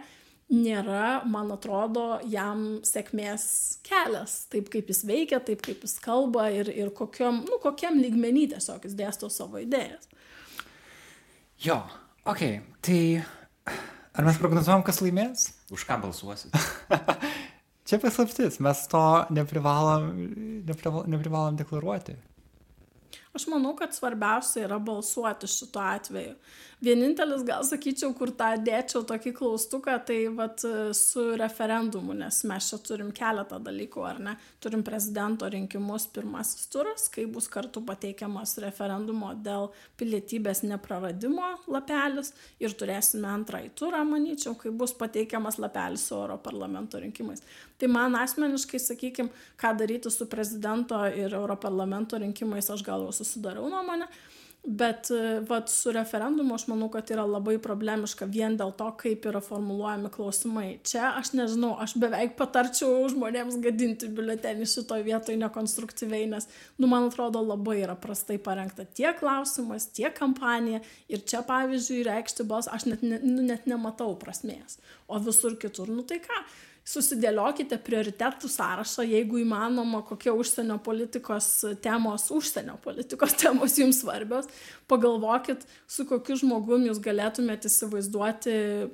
nėra, man atrodo, jam sėkmės kelias. Taip kaip jis veikia, taip kaip jis kalba ir, ir kokiam, nu, kokiam lygmenį tiesiog jis dėsto savo idėjas. Jo, ok, tai ar mes prognozuojam, kas laimės? Už ką balsuosit? Čia paslaptis, mes to neprivalom, neprivalom, neprivalom deklaruoti. Aš manau, kad svarbiausia yra balsuoti šituo atveju. Vienintelis gal sakyčiau kur tą dėčiau tokį klaustuką tai vat su referendumu nes mes čia turim keletą dalykų ar ne? Turim prezidento rinkimus pirmasis turas kai bus kartu pateikiamas referendumo dėl pilietybės nepraradimo lapelis ir turėsime antrąjį turą manyčiau kai bus pateikiamas lapelis su europarlamento rinkimais tai man asmeniškai sakykim ką daryti su prezidento ir europarlamento rinkimais aš gal jau susidariau nuomonę. Bet vat su referendumu aš manau kad yra labai problemiška vien dėl to kaip yra formuluojami klausimai. Čia aš nežinau aš beveik patarčiau žmonėms gadinti biuletenį šitoj vietoj nekonstruktyviai nes nu man atrodo labai yra prastai parengta tiek klausimas tiek kampanija. Ir čia pavyzdžiui reikšti balsą aš net ne nu net nematau prasmės. O visur kitur nu tai ką susidėliokite prioritetų sąrašą jeigu įmanoma kokie užsienio politikos temos užsienio politikos temos jums svarbios. Pagalvokit su kokiu žmogum jūs galėtumėt įsivaizduoti e,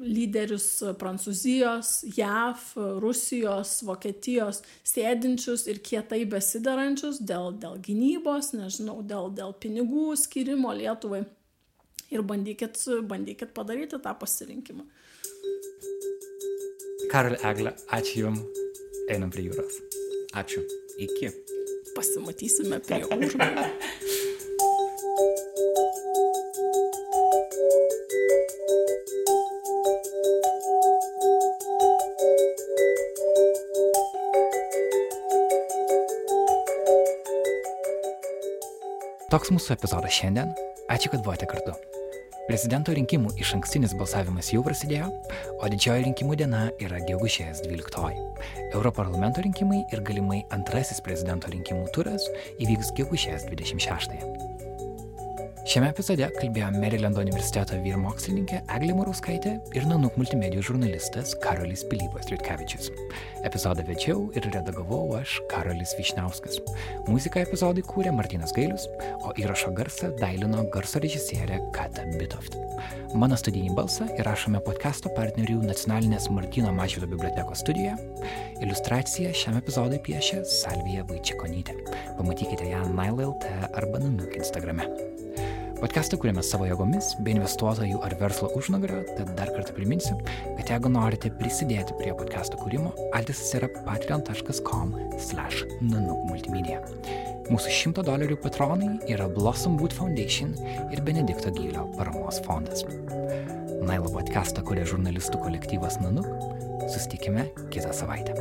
lyderius prancūzijos jav rusijos vokietijos sėdinčius ir kietai besiderančius dėl dėl gynybos nežinau dėl dėl pinigų skyrimo lietuvai. Ir bandykit bandykit padaryti tą pasirinkimą Karol Eglė, ačiū Jums. Einam prie jūros. Ačiū. Iki. Pasimatysime prie užmojų. Toks mūsų epizodas šiandien. Ačiū, kad buvote kartu. Prezidento rinkimų iš ankstinis balsavimas jau prasidėjo, o didžioji rinkimų diena yra gegužės 12. Europarlamento rinkimai ir galimai antrasis prezidento rinkimų turas įvyks gegužės 26. Šiame epizode kalbėjo Marylando universiteto vyrmokslininkė Eglė Murauskaitė ir Nanuk multimedijų žurnalistas Karolis Pilypas Liutkevičius. Epizodą vedžiau ir redagavau aš Karolis Višniauskas. Muziką epizodui kūrė Martinas Gailius, o įrašo garsą dailino garso režisierė Kata Bitoft. Mano studijinį balsą įrašome podcast'o partnerių nacionalinės Martino Mažvido bibliotekos studijoje. Iliustraciją šiam epizodui piešė Salvija Vaičiakonytė. Pamatykite ją Nile.lt arba Nanuk Instagrame. Podcastą kūrėme savo jėgomis, be investuotojų ar verslo užnugario, tad dar kartą priminsiu, kad jeigu norite prisidėti prie podcast'o kūrimo, adresas yra patreon.com slash nanukmultimedia. Mūsų 100 dolerių patronai yra Blossom Wood Foundation ir Benedikto Gylio paramos fondas. Nailo podcastą kuria žurnalistų kolektyvas Nanuk. Sustikime kitą savaitę.